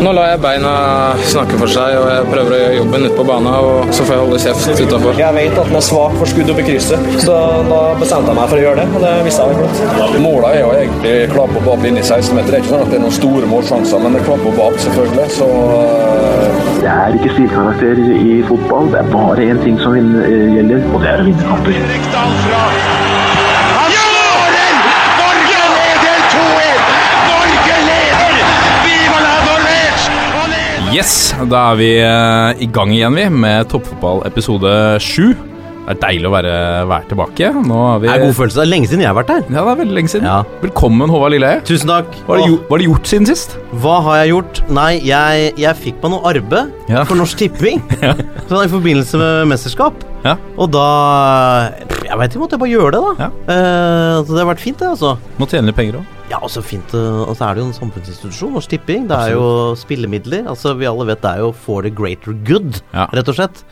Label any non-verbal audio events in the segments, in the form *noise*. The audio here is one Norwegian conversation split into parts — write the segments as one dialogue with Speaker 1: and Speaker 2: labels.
Speaker 1: Nå lar jeg beina snakke for seg, og jeg prøver å gjøre jobben ute på banen. Og så får jeg holde kjeft utafor.
Speaker 2: Jeg vet at den er svak for skudd opp i krysset, så da bestemte jeg meg for å gjøre det. Og det visste jeg veldig godt.
Speaker 3: Målet er jo egentlig klapp og inn i 16-meter. Det er ikke sånn at det er noen store målsjanser, men det er klapp og bab, selvfølgelig. Så uh...
Speaker 4: Det er ikke stilkarakter i fotball. Det er bare én ting som gjelder, og det er å vinne kamper.
Speaker 5: Yes, da er vi uh, i gang igjen, vi, med toppfotball episode sju. Det er deilig å være, være tilbake. Vi
Speaker 6: Det er god følelse. Det er lenge siden jeg har vært her.
Speaker 5: Ja, det er veldig lenge siden.
Speaker 6: Ja.
Speaker 5: Velkommen, Håvard Lilleheie.
Speaker 6: Tusen takk.
Speaker 5: Hva har, du, gjort- siden sist?
Speaker 6: Hva har jeg gjort? Nei, jeg, jeg fikk meg noe arbeid
Speaker 5: Ja.
Speaker 6: for Norsk Tipping. *laughs* Sånn i forbindelse med mesterskap.
Speaker 5: Ja.
Speaker 6: Og da Jeg veit ikke, måtte jeg bare gjøre det, da.
Speaker 5: Ja.
Speaker 6: Uh, så det har vært fint, det, altså.
Speaker 5: Må tjene litt penger òg.
Speaker 6: Ja, og så fint eh, Og så er det jo en samfunnsinstitusjon, Norsk Tipping. Det er jo spillemidler. Altså, vi alle vet det er jo for the greater good,
Speaker 5: Ja.
Speaker 6: rett og slett.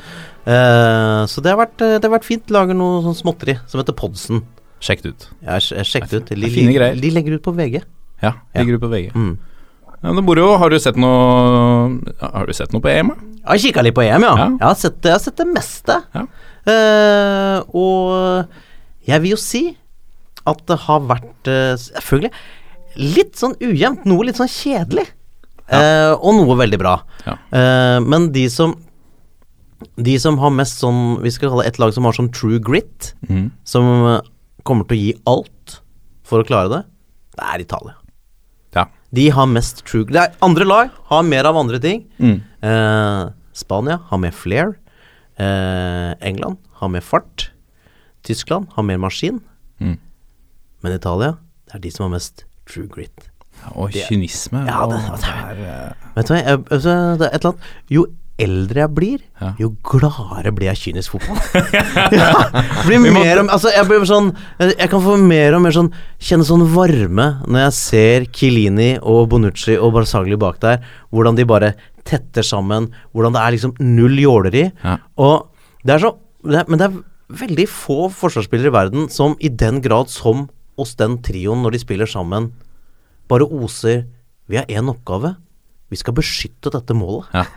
Speaker 6: Eh, så det har, vært, eh, det har vært fint. Lager noe sånn småtteri som heter Podsen.
Speaker 5: Sjekk det ut.
Speaker 6: Ja, sjekk
Speaker 5: det ut.
Speaker 6: De,
Speaker 5: fine greier.
Speaker 6: de legger ut på VG.
Speaker 5: Ja, ligger du på VG.
Speaker 6: Mm.
Speaker 5: Ja, det moro. Har du sett noe Har du sett noe på EM?
Speaker 6: Jeg har kikka litt på EM, ja.
Speaker 5: Ja.
Speaker 6: Jeg, har sett, jeg har sett det meste.
Speaker 5: Ja.
Speaker 6: Uh, og jeg vil jo si at det har vært uh, Selvfølgelig litt sånn ujevnt. Noe litt sånn kjedelig. Eh, og noe veldig bra.
Speaker 5: Ja.
Speaker 6: Eh, men de som De som har mest sånn Vi skal kalle det et lag som har sånn true grit,
Speaker 5: mm.
Speaker 6: som eh, kommer til å gi alt for å klare det, det er Italia.
Speaker 5: Ja.
Speaker 6: De har mest true er Andre lag har mer av andre ting.
Speaker 5: Mm.
Speaker 6: Eh, Spania har mer flair. Eh, England har mer fart. Tyskland har mer maskin.
Speaker 5: Mm.
Speaker 6: Men Italia, det er de som har mest true grit.
Speaker 5: Og kynisme.
Speaker 6: Ja, det-
Speaker 5: og-
Speaker 6: det
Speaker 5: er, eh,
Speaker 6: Vet du hva, jeg, altså, det er et eller annet Jo eldre jeg blir,
Speaker 5: Ja.
Speaker 6: jo gladere blir jeg kynisk fotball. *laughs* ja, blir mer og, altså, jeg blir sånn jeg, jeg kan få mer og mer sånn Kjenne sånn varme når jeg ser Kilini og Bonucci og Barzagli bak der. Hvordan de bare tetter sammen. Hvordan det er liksom null jåleri.
Speaker 5: Ja.
Speaker 6: Og det er så det er, Men det er veldig få forsvarsspillere i verden som i den grad som hos den trioen, når de spiller sammen, bare oser Vi har én oppgave. Vi skal beskytte dette målet.
Speaker 5: Ja. *laughs*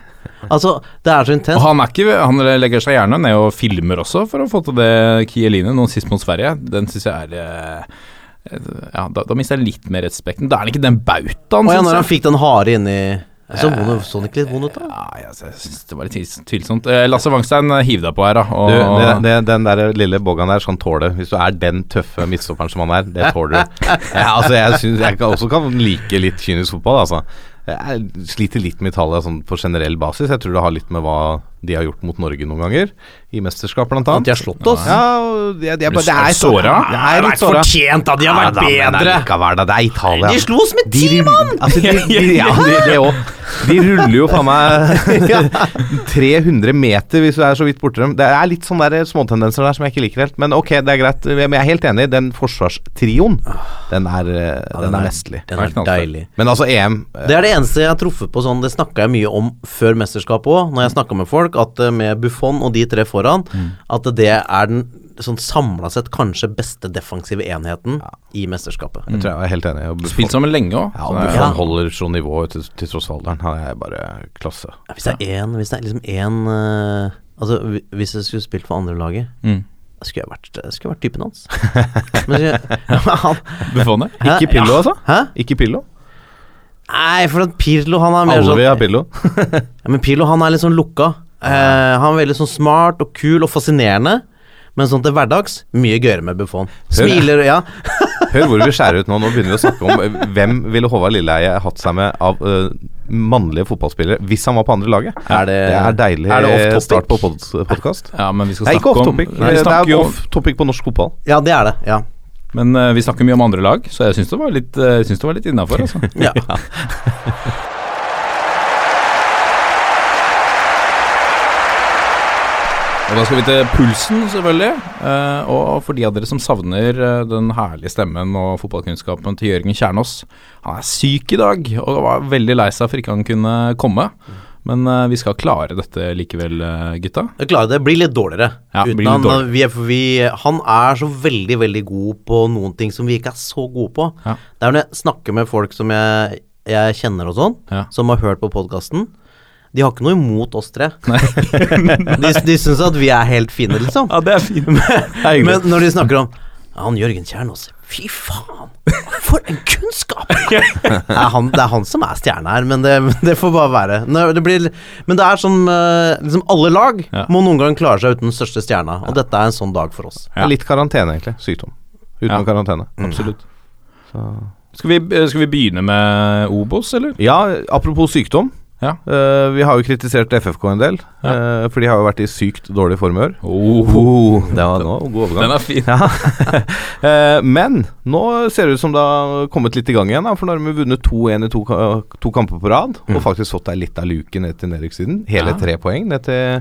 Speaker 6: Altså, det er så intenst.
Speaker 5: Og han, er ikke, han legger seg gjerne ned og filmer også for å få til det Kieline, nå sist mot Sverige. Den syns jeg er eh, Ja, da, da mister jeg litt mer respekten. Da er han ikke den bautaen,
Speaker 6: syns
Speaker 5: jeg.
Speaker 6: når han fikk den harde inni Så vond, så den ikke litt vond ut, da?
Speaker 5: Ja, jeg, synes det var litt tvils- tvilsomt. Eh, Lasse Wangstein, eh, hiv deg på her, da. Og,
Speaker 7: Du, det, det, den der lille Bogan der kan tåle Hvis du er den tøffe midtstopperen som han er, det tåler du. *laughs* Ja, altså, jeg synes jeg kan, også kan like litt kynisk fotball, altså. Jeg sliter litt med Italia sånn på generell basis. Jeg tror det har litt med hva de har gjort mot Norge noen ganger, i mesterskap blant
Speaker 6: At de har slått oss?
Speaker 7: Ja, de, de er,
Speaker 5: Er
Speaker 7: bare- det er
Speaker 5: såra?
Speaker 7: Det er litt såra.
Speaker 6: fortjent, da! De har
Speaker 7: Ja,
Speaker 6: vært
Speaker 7: da, men
Speaker 6: bedre!
Speaker 7: allikevel, da, Det er Italia.
Speaker 6: De slo oss med ti mann!
Speaker 7: Altså, de, de, *laughs* ja, de, det òg. De ruller jo faen meg *laughs* *laughs* 300 meter hvis du er så vidt borti dem. Det er litt sånne der småtendenser der som jeg ikke liker helt. Men ok, det er greit. Men jeg er helt enig. Den forsvarstrioen, den er, ja, den er mestlig
Speaker 6: Den er deilig.
Speaker 7: Men altså, EM eh,
Speaker 6: Det er det eneste jeg har truffet på sånn Det snakka jeg mye om før mesterskapet òg, når jeg snakka med folk, at eh, med Buffon og de tre foran, at det er den sånn samla sett kanskje beste defensive enheten i mesterskapet.
Speaker 7: Jeg tror jeg er helt enig. Buffon,
Speaker 5: Spilt sammen lenge òg.
Speaker 7: ja, Buffon Buffon holder sånn nivå til, til tross for alderen. Han er bare klasse.
Speaker 6: Ja, Hvis det er én Hvis det er liksom én eh, Altså, hvis jeg skulle spilt for andre laget
Speaker 5: Mm.
Speaker 6: skulle jeg vært, skulle jeg vært typen hans. *laughs* Men *laughs* han,
Speaker 5: Buffon?
Speaker 7: Ikke Pillo, altså?
Speaker 6: Hæ?
Speaker 7: Ikke Pillo?
Speaker 6: Nei, for at Pirlo han er mer
Speaker 7: Alle
Speaker 6: sånn
Speaker 7: vil ha Pillo. *laughs*
Speaker 6: ja, Men Pirlo han er litt sånn lukka. Eh, han er veldig sånn smart og kul og fascinerende. Men sånn til hverdags mye gøyere med Buffon. Smiler, ja. *laughs*
Speaker 7: Hør hvor vi skjærer ut nå. Nå begynner vi å snakke om eh, hvem ville Håvard Lilleheie hatt seg med av uh, mannlige fotballspillere hvis han var på andre laget.
Speaker 6: Er det-
Speaker 7: det er deilig
Speaker 6: er det
Speaker 7: start på podkast.
Speaker 5: Ja, men vi skal
Speaker 7: Nei,
Speaker 5: snakke
Speaker 7: ikke off
Speaker 5: om
Speaker 7: topic.
Speaker 5: Nei,
Speaker 7: det er off topic på norsk fotball.
Speaker 6: Ja, det er det. Ja.
Speaker 5: Men uh, vi snakker mye om andre lag, så jeg syns det var litt, uh, synes det var litt innafor. Altså.
Speaker 6: ja. *laughs* *laughs*
Speaker 5: Og da skal vi til pulsen, selvfølgelig. Eh, og for de av dere som savner eh, den herlige stemmen og fotballkunnskapen til Jørgen Kjernås Han er syk i dag og var veldig lei seg for ikke han kunne komme. Men uh, vi skal klare dette likevel, eh, gutta.
Speaker 6: Klare det. Blir litt dårligere.
Speaker 5: Ja, litt
Speaker 6: han,
Speaker 5: dårligere.
Speaker 6: Vi er, vi, han er så veldig, veldig god på noen ting som vi ikke er så gode på.
Speaker 5: Ja.
Speaker 6: Det er når jeg snakker med folk som jeg jeg kjenner og sånn,
Speaker 5: Ja.
Speaker 6: som har hørt på podkasten, de har ikke noe imot oss tre. *laughs* *laughs* de de syns at vi er helt fine, liksom.
Speaker 5: Ja, det er fint. Er.
Speaker 6: Men når de snakker om han Jørgen Kjernås Fy faen! For en kunnskap! *laughs* det, er han, det er han som er stjerna her, men det, det får bare være. Det blir, men det er som eh, liksom Alle lag
Speaker 5: Ja.
Speaker 6: må noen gang klare seg uten den største stjerna, og dette er en sånn dag for oss.
Speaker 5: Ja.
Speaker 7: Litt karantene, egentlig. Sykdom. Uten
Speaker 5: Ja.
Speaker 7: karantene.
Speaker 5: Absolutt. Skal vi, eh, skal vi begynne med Obos, eller?
Speaker 7: Ja, apropos sykdom.
Speaker 5: Ja.
Speaker 7: Uh, vi har jo kritisert FFK en del, eh, for de har jo vært i sykt dårlig formør.
Speaker 5: Oh, *laughs*
Speaker 7: det var nå god overgang.
Speaker 5: den er fin.
Speaker 7: Ja. uh, *laughs* Men nå ser det ut som det har kommet litt i gang igjen. Da, for nå har vi vunnet 2-1 i to, to kamper på rad. Og faktisk fått ei lita luke ned til nedrykkssiden. Hele
Speaker 5: Ja.
Speaker 7: tre poeng ned til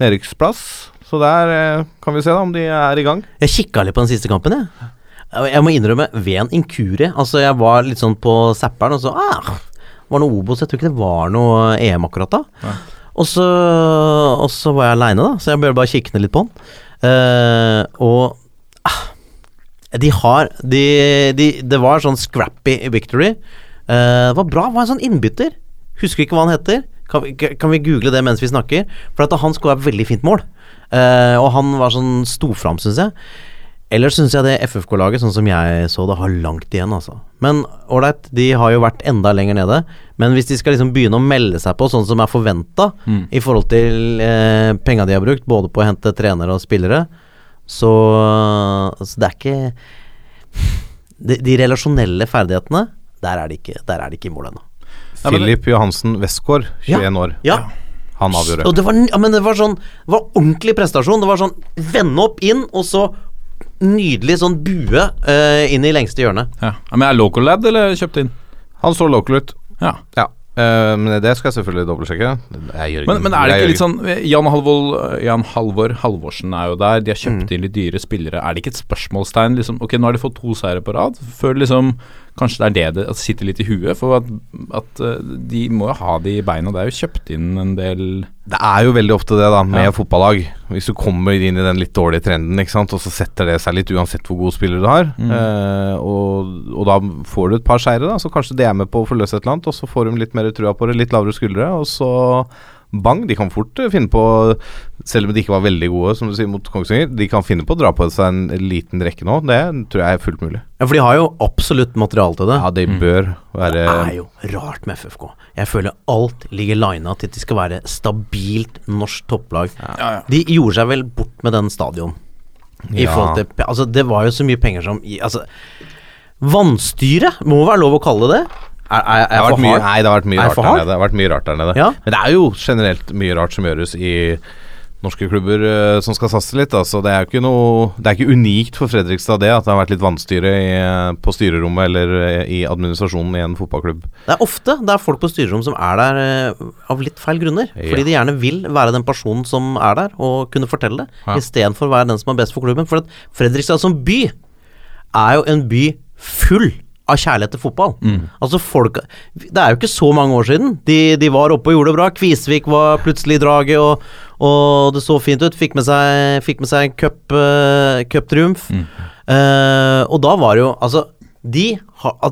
Speaker 7: nedrykksplass. Så der kan vi se da om de er i gang.
Speaker 6: Jeg kikka litt på den siste kampen, jeg. Jeg- Jeg må innrømme, ved en inkurie. Altså, jeg var litt sånn på zapperen, og så ah, var noe Obos. Jeg tror ikke det var noe EM akkurat da. Og så, og så var jeg aleine, da, så jeg bør bare kikke ned litt på den. Uh, og ah, de har de, de, Det var sånn scrappy victory. Uh, det var bra. Det var en sånn innbytter. Husker ikke hva han heter. Kan vi, kan vi google det mens vi snakker? For at han skåra veldig fint mål. Uh, og han var sånn sto fram, syns jeg. Ellers syns jeg det FFK-laget, sånn som jeg så det, har langt igjen, altså. Men ålreit, de har jo vært enda lenger nede. Men hvis de skal liksom begynne å melde seg på sånn som er forventa i forhold til eh, penga de har brukt, både på å hente trenere og spillere, så, så det er ikke De, de relasjonelle ferdighetene, der er de ikke, der er de ikke i mål ennå.
Speaker 7: Filip Johansen Westgård, 21 år.
Speaker 6: Ja.
Speaker 7: Han avgjorde.
Speaker 6: Og det var, ja, men det var sånn Det var ordentlig prestasjon. Det var sånn vende opp inn, og så nydelig sånn bue uh, inn i lengste hjørnet.
Speaker 5: Ja. Men er local lad eller kjøpt inn?
Speaker 7: Han står local ut.
Speaker 5: Ja.
Speaker 7: Ja. Uh, men det skal jeg selvfølgelig dobbeltsjekke.
Speaker 5: Men, men er det ikke litt sånn Jan Halvor, Jan Halvor Halvorsen er jo der. De har kjøpt inn litt dyre spillere. Er det ikke et spørsmålstegn? Liksom, ok, nå har de fått to seire på rad. Før liksom Kanskje det er det det sitter litt i huet? For at, at eh, de må jo ha de beina. Det er jo kjøpt inn en del
Speaker 7: Det er jo veldig ofte det, da, med
Speaker 5: Ja.
Speaker 7: fotballag. Hvis du kommer inn i den litt dårlige trenden, ikke sant, og så setter det seg litt uansett hvor gode spillere du har.
Speaker 5: Mm.
Speaker 7: Eh, og, og da får du et par seire, da, så kanskje det er med på å forløse et eller annet. Og så får de litt mer trua på det, litt lavere skuldre, og så bang. De kan fort eh, finne på, selv om de ikke var veldig gode, som du sier, mot Kongsvinger, de kan finne på å dra på seg en liten rekke nå. Det tror jeg er fullt mulig.
Speaker 6: Ja, For de har jo absolutt materiale til det.
Speaker 7: Ja, de bør være
Speaker 6: Det er jo rart med FFK. Jeg føler alt ligger lina til at de skal være stabilt norsk topplag. De gjorde seg vel bort med den stadion. I
Speaker 7: Ja.
Speaker 6: forhold til Altså, det var jo så mye penger som Altså, vannstyre må være lov å kalle det. Er, er,
Speaker 7: Det
Speaker 6: er
Speaker 7: har vært mye, nei, det har vært mye rart der nede. Vært mye rart der nede.
Speaker 6: Ja.
Speaker 7: Men det er jo generelt mye rart som gjøres i norske klubber uh, som skal satse litt. Altså, det er noe Det er ikke unikt for Fredrikstad det at det har vært litt vannstyre i, eh, på styrerommet eller eh, i administrasjonen i en fotballklubb.
Speaker 6: Det er ofte det er folk på styrerom som er der uh, av litt feil grunner.
Speaker 7: Ja.
Speaker 6: Fordi de gjerne vil være den personen som er der, og kunne fortelle det,
Speaker 5: Ja.
Speaker 6: istedenfor å være den som er best for klubben. For at Fredrikstad som by er jo en by full av kjærlighet til fotball. Altså folk Det er jo ikke så mange år siden. De, de var oppe og gjorde det bra. Kvisvik var plutselig i draget, og, og det så fint ut. Fikk med seg, fikk med seg en cup, eh, cuptriumf. Eh, og da var det jo Altså, de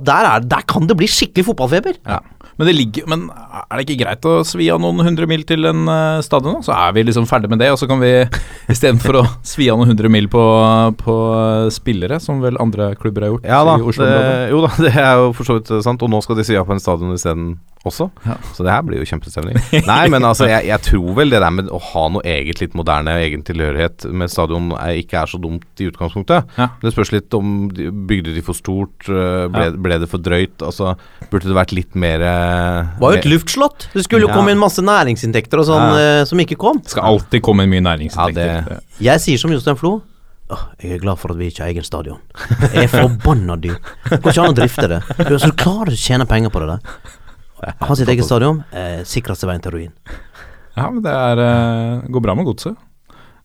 Speaker 6: der, er, der kan det bli skikkelig fotballfeber.
Speaker 5: Ja. Men, det ligger, men er det ikke greit å svi av noen hundre mil til en uh, stadion? da? Så er vi liksom ferdig med det, og så kan vi *laughs* istedenfor å svi av noen hundre mil på, på eh, spillere, som vel andre klubber har gjort
Speaker 7: Ja da,
Speaker 5: i
Speaker 7: Oslo
Speaker 5: det,
Speaker 7: jo da, *laughs* det er jo for så vidt sant. Og nå skal de svi av på en stadion isteden også.
Speaker 5: Ja.
Speaker 7: Så det her blir jo kjempestemning. *laughs* Nei, men altså, jeg, jeg tror vel det der med å ha noe eget litt moderne, egen tilhørighet med stadion er, ikke er så dumt i utgangspunktet.
Speaker 5: Ja.
Speaker 7: Det spørs litt om de, Bygde de for stort? Ble,
Speaker 5: Ja.
Speaker 7: ble det for drøyt? Altså, burde det vært litt mer
Speaker 6: Det var jo et luftslott. Det skulle jo
Speaker 7: Ja.
Speaker 6: komme inn masse næringsinntekter og sånn
Speaker 7: Ja.
Speaker 6: eh, som ikke kom.
Speaker 5: Det skal alltid komme inn mye
Speaker 7: Ja,
Speaker 5: næringsinntekter.
Speaker 7: det-
Speaker 6: Jeg sier som Jostein Flo. Åh, jeg er glad for at vi ikke har egen stadion. Jeg er forbanna dyr. Går ikke an å drifte det. Du er så klar til å tjene penger på det der. Ha sitt eget stadion. Eh, sikreste veien til ruin.
Speaker 5: ja, men det er, eh, går bra med godset.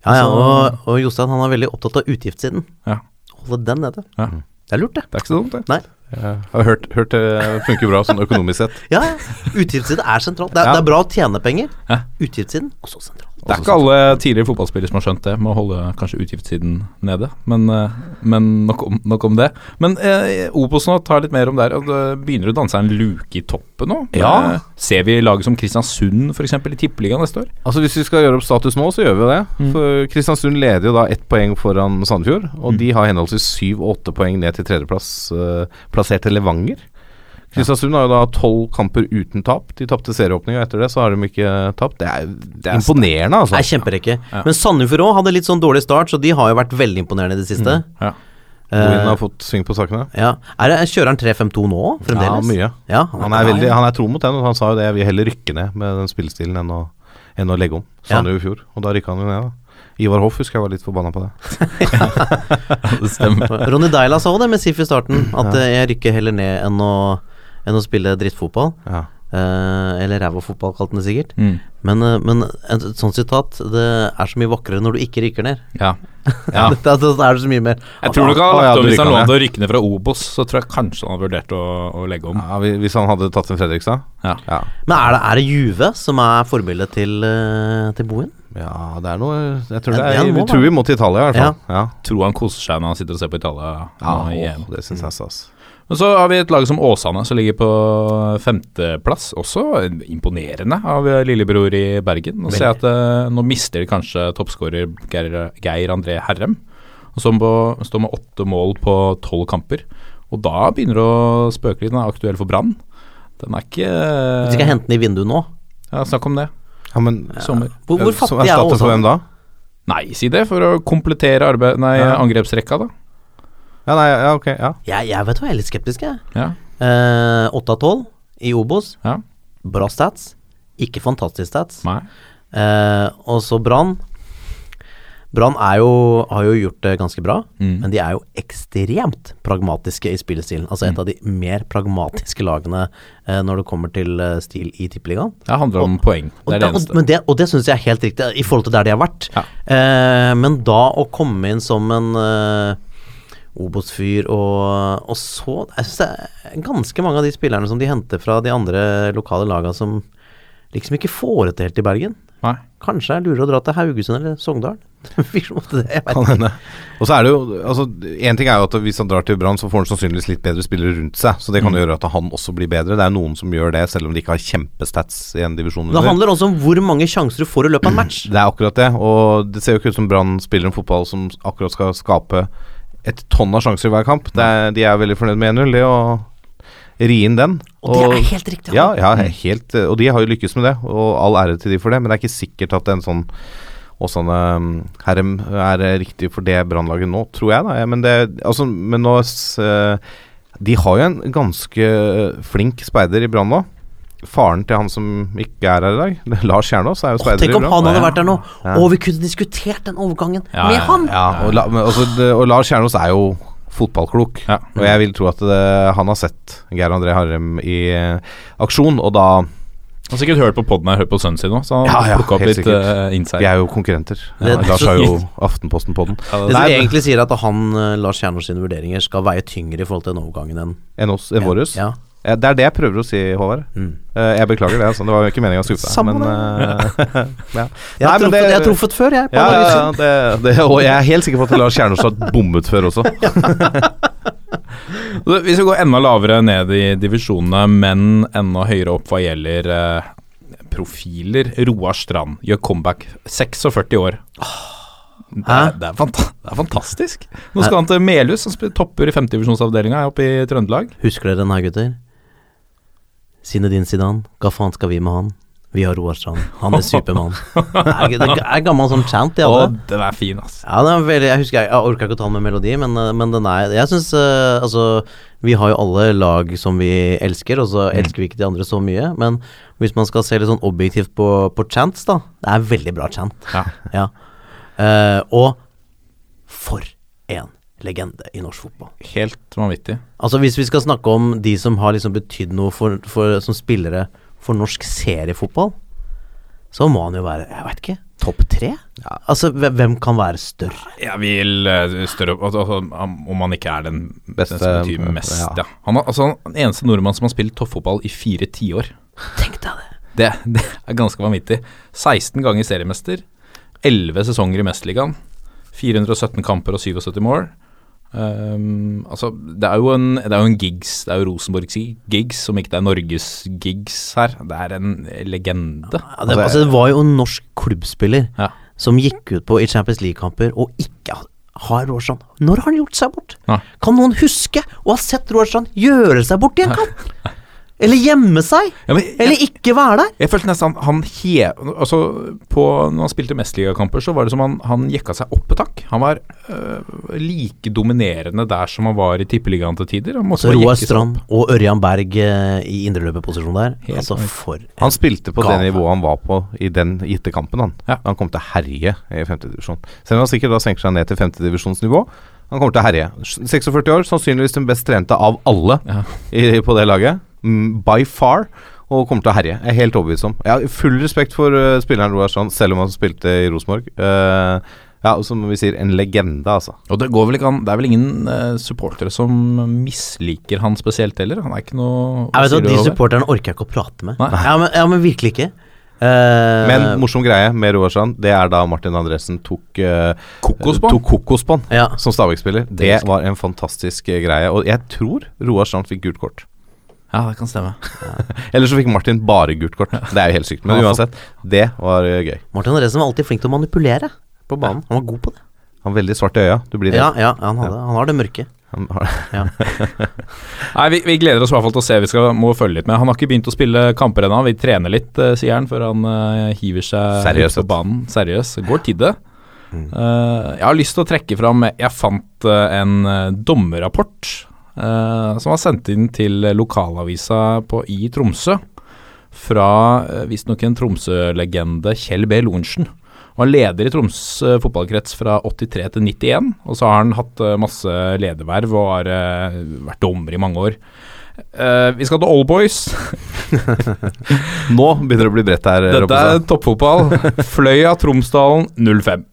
Speaker 6: Ja, ja,
Speaker 5: Altså-
Speaker 6: og, og Jostein han er veldig opptatt av utgiftssiden.
Speaker 5: Ja.
Speaker 6: Holde den nede.
Speaker 5: Ja.
Speaker 6: Det er lurt, det.
Speaker 5: Det er ikke så dumt, det.
Speaker 6: Nei.
Speaker 7: Jeg har hørt, hørt det funker bra sånn økonomisk sett.
Speaker 6: Ja. Utgiftssiden er sentralt. Det er,
Speaker 7: Ja.
Speaker 6: det er bra å tjene penger. Utgiftssiden også sentralt.
Speaker 5: Det er ikke alle tidligere fotballspillere som har skjønt det, med å holde kanskje utgiftssiden nede. Men, eh, men nok, om, nok om det. Men eh, Obos nå, ta litt mer om der. Begynner det å danse en luke i toppen nå?
Speaker 7: Ja.
Speaker 5: Eh, ser vi laget som Kristiansund f.eks. i Tippeligaen neste år?
Speaker 7: Altså Hvis vi skal gjøre opp status nå, så gjør vi det.
Speaker 5: Mm.
Speaker 7: For Kristiansund leder jo da ett poeng foran Sandefjord. Og
Speaker 5: Mm.
Speaker 7: de har henholdsvis syv og åtte poeng ned til tredjeplass, uh, plasserte Levanger. Kristiansund har jo da tolv kamper uten tap. De tapte serieåpninga etter det, så har de ikke tapt. Det er, det er imponerende, altså.
Speaker 6: Nei, kjemperekke.
Speaker 5: Ja.
Speaker 6: Men Sandefjord òg hadde litt sånn dårlig start, så de har jo vært veldig imponerende i det siste.
Speaker 5: Ja.
Speaker 7: Bohin
Speaker 6: Eh,
Speaker 7: har fått sving på sakene.
Speaker 6: ja. er det, Kjører han 3-5-2 nå fremdeles?
Speaker 7: Ja, mye.
Speaker 6: Ja,
Speaker 7: Han er, veldig, han er tro mot den, og han sa jo det. Jeg vil heller rykke ned med den spillestilen enn å, enn å legge om. Sa han jo i fjor, og da rykka han jo ned, da. Ivar Hoff husker jeg var litt forbanna på det. *laughs*
Speaker 5: det stemmer. *laughs*
Speaker 6: Ronny Deila sa òg det med SIF i starten, at jeg rykker heller ned enn å, enn å spille drittfotball.
Speaker 7: Ja.
Speaker 6: Eh, eller ræva fotball, kalte han det sikkert.
Speaker 5: Mm.
Speaker 6: Men, eh, men et sånt sitat Det er så mye vakrere når du ikke rykker ned.
Speaker 5: Ja. ja. *laughs*
Speaker 6: det, er det så mye mer
Speaker 5: Jeg tror nok han
Speaker 7: Å, ja,
Speaker 5: lagt om
Speaker 7: du
Speaker 5: Hvis han lå til å rykke ned fra Obos, så tror jeg kanskje han har vurdert å, å legge om.
Speaker 7: Ja, hvis han hadde tatt en Fredrikstad?
Speaker 5: Ja.
Speaker 7: Ja.
Speaker 6: Men er det, er det Juve som er forbildet til, uh, til Bohin?
Speaker 7: ja, det er noe Jeg tror, det
Speaker 6: det
Speaker 7: er, vi, tror vi må til Italia, i hvert fall. Ja.
Speaker 5: Tror han koser seg når han sitter og ser på Italia
Speaker 7: Ja,
Speaker 5: EM.
Speaker 7: det syns jeg er stas.
Speaker 5: Men så har vi et lag som Åsane, som ligger på femteplass. Også imponerende av lillebror i Bergen. Nå ser jeg at eh, nå mister de kanskje toppskårer Geir, Geir André Herrem, som står med åtte mål på tolv kamper. Og da begynner det å spøke litt. Den er aktuell for Brann. Den er ikke
Speaker 6: Du skal hente den i vinduet nå.
Speaker 5: Ja, snakk om det.
Speaker 7: Ja, men
Speaker 5: Sommer.
Speaker 6: Hvor, hvor fattig er
Speaker 7: erstatter for hvem da?
Speaker 5: Nei, si det, for å komplettere arbeid, nei,
Speaker 7: Ja.
Speaker 5: angrepsrekka, da.
Speaker 7: Ja, nei, ja, ok. Ja.
Speaker 6: Jeg, jeg vet hva, jeg er litt skeptisk, jeg.
Speaker 5: Ja.
Speaker 6: Eh, 8 av 12 i Obos.
Speaker 5: ja.
Speaker 6: Bra stats. Ikke fantastisk stats.
Speaker 5: Nei.
Speaker 6: Eh, og så Brann. Brann er har jo gjort det ganske bra,
Speaker 5: Mm.
Speaker 6: men de er jo ekstremt pragmatiske i spillestilen. Altså et av de mer pragmatiske lagene eh, når det kommer til eh, stil i Tippeligaen.
Speaker 5: Det handler om poeng.
Speaker 6: Og
Speaker 5: Det er det eneste.
Speaker 6: Og, men det, og det syns jeg er helt riktig, i forhold til der de har vært.
Speaker 5: Ja.
Speaker 6: Eh, men da å komme inn som en eh, Obos-fyr og, og så Jeg syns det er ganske mange av de spillerne som de henter fra de andre lokale laga som liksom ikke får det helt i Bergen.
Speaker 5: Nei.
Speaker 6: Kanskje er lurere å dra til Haugesund eller Sogndal. *laughs* Det,
Speaker 7: Kan hende. Og så er det jo altså, En ting er jo at hvis han drar til Brann, så får han sannsynligvis litt bedre spillere rundt seg. Så det kan jo gjøre at han også blir bedre. Det er noen som gjør det, selv om de ikke har kjempestats i en divisjon.
Speaker 6: Det handler også om hvor mange sjanser du får i løpet av en match. *clears throat*
Speaker 7: Det er akkurat det. Og det ser jo ikke ut som Brann spiller en fotball som akkurat skal skape et tonn av sjanser i hver kamp. Er, de er veldig fornøyd med 1-0, det å ri inn den.
Speaker 6: Og det er helt riktig.
Speaker 7: Ja, ja, helt Og de har jo lykkes med det, og all ære til de for det. Men det er ikke sikkert at en sånn Åsane um, Herrem er eh, riktig for det brannlaget nå, tror jeg. da Ja, Men, det, altså, men nå eh, De har jo en ganske flink speider i Brann nå. Faren til han som ikke er her i dag, *laughs* Lars Kjernås, er jo speider
Speaker 6: tenk om han hadde vært der nå,
Speaker 7: Ja.
Speaker 6: og vi kunne diskutert den overgangen
Speaker 5: Ja,
Speaker 6: med han!
Speaker 7: Ja, og, la, men, altså, det, og Lars Kjernås er jo fotballklok.
Speaker 5: Ja.
Speaker 7: Og jeg vil tro at det, han har sett Geir André Harrem i uh, aksjon, og da
Speaker 5: Han har sikkert hørt på poden jeg hørt på sønnen sin òg, så han
Speaker 7: Ja, ja,
Speaker 5: plukka opp
Speaker 7: helt
Speaker 5: litt
Speaker 7: sikkert.
Speaker 5: uh, insight.
Speaker 7: De er jo konkurrenter. Ja, Lars har jo Aftenposten på den.
Speaker 5: Ja,
Speaker 6: Det
Speaker 5: det-
Speaker 6: som egentlig sier at han, eh, Lars Kjernås sine vurderinger skal veie tyngre i forhold til den overgangen enn
Speaker 7: en oss, enn våres.
Speaker 6: Ja.
Speaker 7: Ja, det er det jeg prøver å si, Håvard.
Speaker 6: Mm.
Speaker 7: Eh, jeg beklager det, altså. Det var jo ikke meninga å skuffe deg.
Speaker 6: Samme
Speaker 7: Men, uh, *laughs* ja.
Speaker 6: Jeg har truffet,
Speaker 7: det-
Speaker 6: jeg har truffet før, jeg. På
Speaker 7: Ja, ja, det, det, og jeg er helt sikker på at Lars Kjernås har bommet før også. *laughs*
Speaker 5: Hvis *laughs* Vi skal gå enda lavere ned i divisjonene, men enda høyere opp hva gjelder uh, profiler. Roar Strand gjør comeback, 46 år. Det er, det, er det er fantastisk. Nå skal han til Melhus, som topper i femtedivisjonsavdelinga oppe i Trøndelag.
Speaker 6: Husker dere den her, gutter? Zinedine Zidane, hva faen skal vi med han? Vi har Roar Strand. Han er Supermann. det er, gammel sånn chant de hadde.
Speaker 5: den er fin, ass.
Speaker 6: Ja, den er veldig, jeg husker jeg, orka ikke å ta den med melodi, men, eh, men den er Jeg syns Altså, vi har jo alle lag som vi elsker, og så elsker vi ikke de andre så mye. Men hvis man skal se litt sånn objektivt på, på chants, da Det er veldig bra chant.
Speaker 5: Ja.
Speaker 6: Ja. Uh, og for en legende i norsk fotball.
Speaker 5: Helt vanvittig.
Speaker 6: Altså Hvis vi skal snakke om de som har liksom betydd noe for, for, som spillere for norsk seriefotball, så må han jo være, jeg vet ikke, topp tre? Altså, hvem, kan være større?
Speaker 5: Jeg vil eh, større altså, altså, Om han ikke er den
Speaker 7: Beste,
Speaker 5: den som betyr mest,
Speaker 7: ja.
Speaker 5: ja. Han er altså den eneste nordmann som har spilt toppfotball i fire tiår.
Speaker 6: Tenk deg det.
Speaker 5: Det, det er ganske vanvittig. 16 ganger seriemester. elleve sesonger i Mesterligaen. 417 kamper og 77 mål. Ehm, altså, det er jo en, det er jo en gigs, det er jo Rosenborgs gigs, om ikke det er Norges gigs her. Det er en legende.
Speaker 6: Ja, det, altså, det var jo en norsk klubbspiller
Speaker 5: Ja.
Speaker 6: som gikk ut på i Champions League-kamper og ikke har Rorsan Når har han gjort seg bort?
Speaker 5: Ja.
Speaker 6: Kan noen huske å ha sett Rorsan gjøre seg bort i en kamp? *laughs* Eller gjemme seg?
Speaker 5: Ja, men,
Speaker 6: Eller ikke være der?
Speaker 5: Jeg følte nesten han, han he, altså på, Når han spilte mesterligakamper, så var det som han, han jekka seg opp et hakk. Han var øh, like dominerende der som han var i tippeligaen til tider.
Speaker 6: Så Roar Strand og Ørjan Berg eh, i indreløperposisjon der.
Speaker 5: Helt
Speaker 6: altså for
Speaker 7: Han spilte på det nivået han var på i den gitte kampen. Han
Speaker 5: Ja.
Speaker 7: Han kom til å herje i femtedivisjon. Selv om han sikkert da senker seg ned til femtedivisjonsnivå. Han kommer til å herje. 46 år, sannsynligvis den best trente av alle
Speaker 5: Ja.
Speaker 7: i, på det laget. By far. Og kommer til å herje. Jeg er helt overbevist om. Jeg har full respekt for uh, spilleren Roar Strand, selv om han spilte i Rosenborg. Uh, ja, og som vi sier, en legende, altså.
Speaker 5: Og det går vel ikke an Det er vel ingen uh, supportere som misliker han spesielt heller? Han er ikke noe
Speaker 6: Jeg vet at De supporterne orker jeg ikke å prate med.
Speaker 5: Nei.
Speaker 6: Ja, men, ja, men virkelig ikke. Uh,
Speaker 7: Men morsom greie med Roar Strand, det er da Martin Andresen tok uh,
Speaker 5: Kokosbånd?
Speaker 6: Ja.
Speaker 7: som Stabæk-spiller. Det var en fantastisk greie. Og jeg tror Roar Strand fikk gult kort.
Speaker 5: Ja, det kan stemme. *laughs*
Speaker 7: Eller så fikk Martin bare gult kort. Det er jo helt sykt. Men uansett, det var eh, gøy.
Speaker 6: Martin Andresen var alltid flink til å manipulere på banen. Han var god på det.
Speaker 7: Han var veldig svart i øya. Du blir
Speaker 6: Ja, ja, han, hadde, han har det mørke.
Speaker 7: Han har-
Speaker 6: Ja. *laughs*
Speaker 5: Nei, vi, vi gleder oss i hvert fall til å se. Vi skal, må følge litt med. Han har ikke begynt å spille kamper ennå. Vi trener litt, eh, sier han, før han uh, hiver seg
Speaker 7: Seriøst,
Speaker 5: ut på banen. Seriøst. Går tid, det. Eh, jeg har lyst til å trekke fram Jeg fant en dommerrapport som var sendt inn til lokalavisa på, i Tromsø. Fra uh, visstnok en Tromsø-legende, Kjell B. Lorentzen. Han var leder i Troms eh, fotballkrets fra 83 til 91, og så har han hatt eh, masse lederverv og har eh, vært dommer i mange år. Uh, vi skal til Old Boys. *laughs*
Speaker 7: Nå begynner det å bli bredt her.
Speaker 5: Dette er toppfotball. *laughs* Fløya Tromsdalen 05.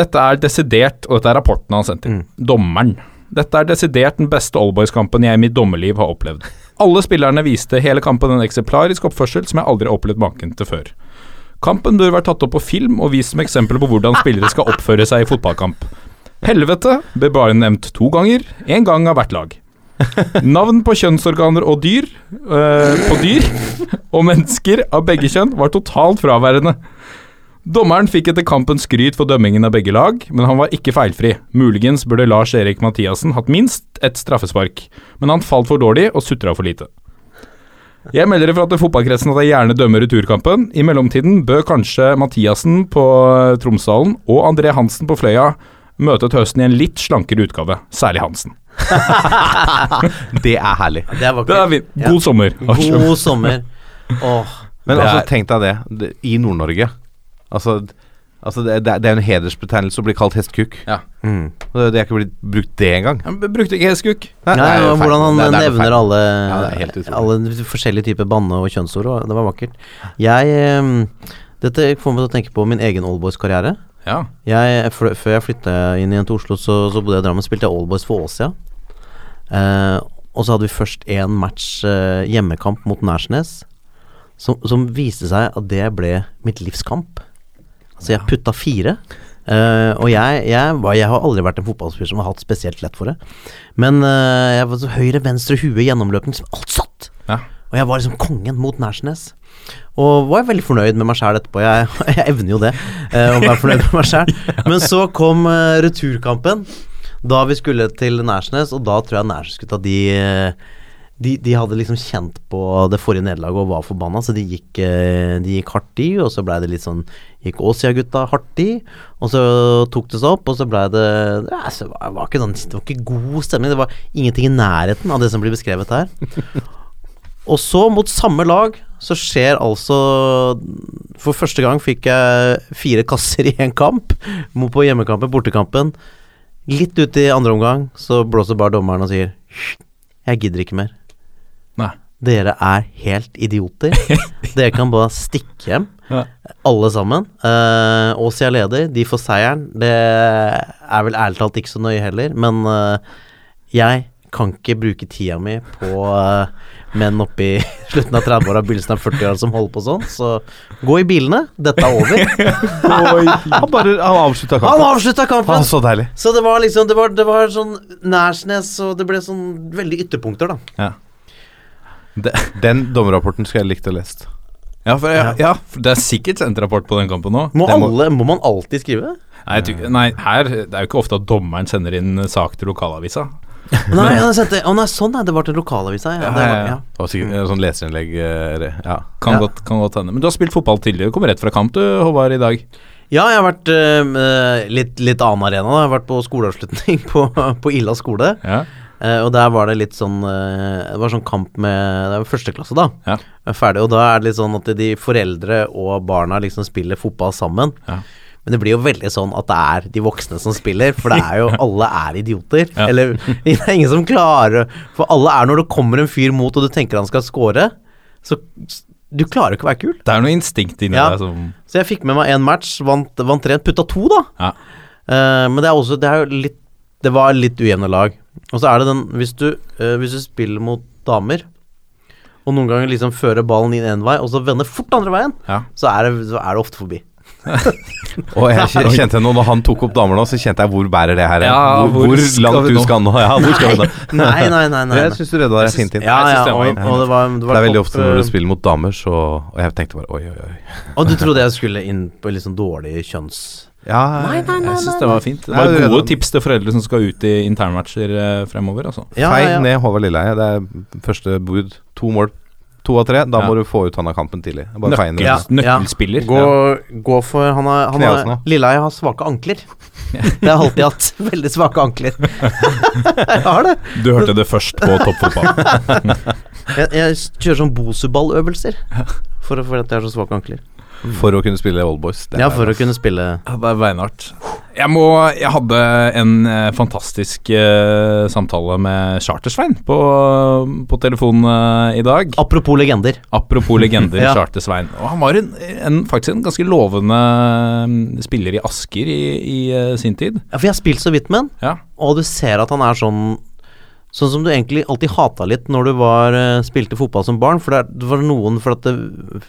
Speaker 5: Dette er desidert, og dette er rapporten han sendte inn. Dommeren. Dette er desidert den beste Allboys-kampen jeg i mitt dommerliv har opplevd. Alle spillerne viste hele kampen en eksemplarisk oppførsel som jeg aldri har opplevd maken til før. Kampen bør vært tatt opp på film og vist som eksempel på hvordan spillere skal oppføre seg i fotballkamp. Helvete ble bare nevnt to ganger, én gang av hvert lag. Navn på kjønnsorganer og dyr, øh, på dyr og mennesker av begge kjønn var totalt fraværende. Dommeren fikk etter kampen skryt for dømmingen av begge lag, men han var ikke feilfri. Muligens burde Lars Erik Mathiassen hatt minst et straffespark, men han falt for dårlig og sutra for lite. Jeg melder ifra til fotballkretsen at jeg gjerne dømmer returkampen. I mellomtiden bør kanskje Mathiassen på eh, Tromsdalen og André Hansen på Fløya møte til høsten i en litt slankere utgave, særlig Hansen. *laughs*
Speaker 7: Det er herlig.
Speaker 6: Det er vakkert.
Speaker 5: Er. God sommer.
Speaker 6: God sommer. Åh.
Speaker 7: Men altså, tenk deg det. det I Nord-Norge. Altså, altså det, det er- en hedersbetegnelse å bli kalt hestkuk.
Speaker 5: Ja.
Speaker 6: Mm.
Speaker 7: Det, Det er ikke blitt brukt det engang.
Speaker 5: Han brukte ikke hestkuk.
Speaker 7: Nei,
Speaker 6: Nei,
Speaker 7: det
Speaker 6: hvordan han
Speaker 7: Det er- det er
Speaker 6: nevner alle,
Speaker 7: Ja,
Speaker 6: alle forskjellige typer banne- og kjønnsord. og Det var vakkert. Jeg Dette får meg til å tenke på min egen Allboys-karriere.
Speaker 5: Ja.
Speaker 6: Jeg, før jeg flytta inn igjen til Oslo, så, så bodde jeg i Drammen. Spilte jeg Allboys for Åsia. Eh, og så hadde vi først én match eh, hjemmekamp mot Nærsnes, som, som viste seg at det ble mitt livskamp. Altså, jeg putta fire. Uh, og jeg, jeg, jeg har aldri vært en fotballspiller som har hatt spesielt lett for det. Men uh, jeg var så høyre, venstre, hue, gjennomløpning, som alt satt.
Speaker 5: Ja.
Speaker 6: Og jeg var liksom kongen mot Nærsnes. Og var veldig fornøyd med meg sjæl etterpå. Jeg, *laughs* jeg evner jo det, uh, å være fornøyd med meg sjæl. *laughs* Men så kom eh, returkampen, da vi skulle til Nærsnes, og da tror jeg Nærsnes skulle eh, de, de hadde liksom kjent på det forrige nederlaget og var forbanna, så de gikk, eh, de gikk hardt i, og så blei det litt sånn Gikk Åsia-gutta hardt i, og så tok det seg opp, og så blei det ja, så det var, ikke sånn, det var ikke god stemning. Det var ingenting i nærheten av det som blir beskrevet her. Og så, mot samme lag, så skjer altså For første gang fikk jeg fire kasser i én kamp. På hjemmekampen, bortekampen. Litt ut i andre omgang så blåser bare dommeren og sier Jeg gidder ikke mer.
Speaker 5: Nei.
Speaker 6: Dere er helt idioter. *laughs* Dere kan bare stikke hjem,
Speaker 5: Ja.
Speaker 6: alle sammen. Uh, Åsia er leder, de får seieren. Det er vel ærlig talt ikke så nøye heller, men uh, jeg kan ikke bruke tida mi på, uh, menn oppi *laughs* slutten av 30-åra, begynnelsen av 40-åra som holder på sånn. Så gå i bilene. Dette er over.
Speaker 7: Han bare han avslutta
Speaker 6: Han
Speaker 7: kampen.
Speaker 6: avslutta kampen!
Speaker 7: Han så deilig.
Speaker 6: Så det var liksom Det var, det var sånn Nærsnes, og det ble sånn veldig ytterpunkter, da.
Speaker 7: Den dommerrapporten skulle jeg likt å lest.
Speaker 5: Ja, for, ja, ja, for det er sikkert sendt rapport på den kampen nå.
Speaker 6: Må,
Speaker 7: må-
Speaker 6: alle, må man alltid skrive?
Speaker 5: Nei, jeg tror- nei, her Det er jo ikke ofte at dommeren sender inn sak til lokalavisa.
Speaker 6: Nei, han sendte, å nei, sånn er det var til lokalavisa. Ja,
Speaker 5: Ja, ja.
Speaker 7: Det var sikkert sånn leserinnlegg eh, Ja.
Speaker 5: Kan,
Speaker 6: Ja.
Speaker 5: godt, kan godt hende. Men du har spilt fotball tidligere. Du kommer rett fra kamp du, Håvard, i dag.
Speaker 6: ja, jeg har vært øh, litt, litt annen arena. da. Jeg har vært på skoleavslutning *laughs* på, på Illa skole.
Speaker 5: Ja.
Speaker 6: Eh, og der var det litt sånn uh, Det var sånn kamp med Det var første klasse, da.
Speaker 5: Ja.
Speaker 6: Er Ferdig, og da er det litt sånn at de foreldre og barna liksom spiller fotball sammen.
Speaker 5: Ja.
Speaker 6: Men det blir jo veldig sånn at det er de voksne som spiller, for det er jo *laughs* alle er idioter.
Speaker 5: Ja.
Speaker 6: Eller *laughs* det er ingen som klarer For alle er når det kommer en fyr mot, og du tenker han skal score, så du klarer ikke å være kul.
Speaker 5: Det er noe instinkt inni
Speaker 6: Ja.
Speaker 5: deg som
Speaker 6: Så jeg fikk med meg én match, vant, vant tre, putta to, da.
Speaker 5: Ja.
Speaker 6: Uh, men det er også Det er jo litt Det var litt ujevne lag. Og så er det den Hvis du, eh, hvis du spiller mot damer, og noen ganger liksom fører ballen inn én vei, og så vender fort andre veien,
Speaker 5: Ja.
Speaker 6: så er det, så er det ofte forbi. *laughs*
Speaker 7: Og jeg kj- kjente nå, når han tok opp damer nå, så kjente jeg hvor bærer det her hen?
Speaker 5: Ja,
Speaker 7: hvor,
Speaker 5: hvor
Speaker 7: hvor
Speaker 5: skal
Speaker 7: langt
Speaker 5: vi nå?
Speaker 7: skal nå? *laughs* Ja, hvor skal vi nå? *laughs*
Speaker 6: Nei, nei, nei. nei,
Speaker 7: Jeg
Speaker 6: nei.
Speaker 7: syns du redda deg fint inn.
Speaker 6: Ja,
Speaker 5: Jeg
Speaker 6: ja,
Speaker 5: synes det var
Speaker 6: og, og det var Det,
Speaker 7: Det er veldig
Speaker 6: topp,
Speaker 7: ofte når
Speaker 6: eh,
Speaker 7: du spiller mot damer, så Og jeg tenkte bare oi, oi, oi.
Speaker 6: Og du trodde jeg skulle inn på litt sånn dårlig kjønns...
Speaker 7: Ja,
Speaker 5: Jeg syns det var fint. Det var gode tips til foreldre som skal ut i internmatcher eh, fremover, altså.
Speaker 6: Ja,
Speaker 7: Feig ned Håvard Lilleheie. Det er første bud. To mål. To av tre. Da
Speaker 5: Ja.
Speaker 7: må du få ut han av kampen tidlig. Ned.
Speaker 6: Ja.
Speaker 5: Nøkkelspiller.
Speaker 6: Gå, gå for Han har, han har. Lilleheie har svake ankler. *laughs* Det har alltid hatt. Veldig svake ankler. *laughs* jeg har det.
Speaker 5: Du hørte det først på toppfotball. *laughs*
Speaker 6: Jeg, jeg kjører sånn Bosuball-øvelser for, å- for at jeg har så svake ankler.
Speaker 7: For å kunne spille Oldboys.
Speaker 6: Ja, for å kunne spille
Speaker 5: Ja, det er beinhardt. Jeg må Jeg hadde en eh, fantastisk eh, samtale med Chartersvein på, på telefonen eh, i dag.
Speaker 6: Apropos legender.
Speaker 5: Apropos legender, *laughs*
Speaker 6: Ja.
Speaker 5: Chartersvein. Og han var en, en, faktisk en ganske lovende spiller i Asker i, i eh, sin tid.
Speaker 6: Ja, for jeg har spilt så vidt med han,
Speaker 5: Ja.
Speaker 6: og du ser at han er sånn Sånn som du egentlig alltid hata litt når du var, spilte fotball som barn. For det var noen For at det,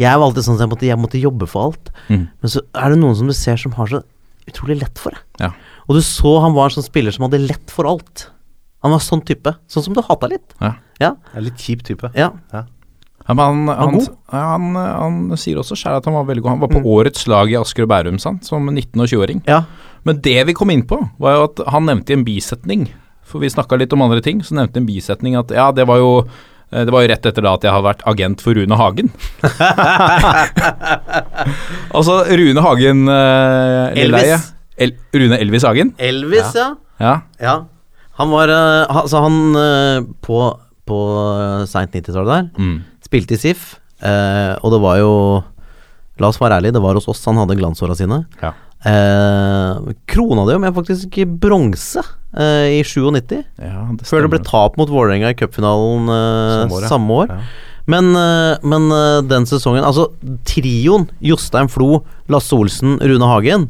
Speaker 6: Jeg var alltid sånn at jeg måtte, jeg måtte jobbe for alt.
Speaker 5: Mm.
Speaker 6: Men så er det noen som du ser som har så utrolig lett for det.
Speaker 5: Ja.
Speaker 6: Og du så han var en sånn spiller som hadde lett for alt. Han var sånn type. Sånn som du hata litt.
Speaker 5: Ja.
Speaker 6: Ja.
Speaker 7: Er litt kjip type.
Speaker 6: ja.
Speaker 5: Ja, men han, han, ja, han, han sier også selv at han var veldig god. Han var på årets lag i Asker og Bærum sant? som 19- og 20-åring.
Speaker 6: ja.
Speaker 5: Men det vi kom inn på, var jo at han nevnte i en bisetning. For vi snakka litt om andre ting, så nevnte en bisetning at ja, det var jo det var jo rett etter da at jeg hadde vært agent for Rune Hagen. *laughs* altså Rune Hagen eh.
Speaker 6: Elvis.
Speaker 5: El Rune Elvis Hagen.
Speaker 6: Elvis, ja.
Speaker 5: Ja.
Speaker 6: ja. Han var eh, Altså, han eh, På, på seint 90-tallet der
Speaker 5: Mm.
Speaker 6: Spilte i SIF, eh, og det var jo La oss være ærlige, det var hos oss han hadde glansåra sine.
Speaker 5: Ja.
Speaker 6: Eh, krona jo med faktisk bronse eh, i 97,
Speaker 5: ja det
Speaker 6: før det ble tap mot Vålerenga i cupfinalen eh,
Speaker 7: Samme år,
Speaker 6: samme år.
Speaker 7: Ja.
Speaker 6: Men, eh, men eh, den sesongen Altså, trioen Jostein Flo, Lasse Olsen, Rune Hagen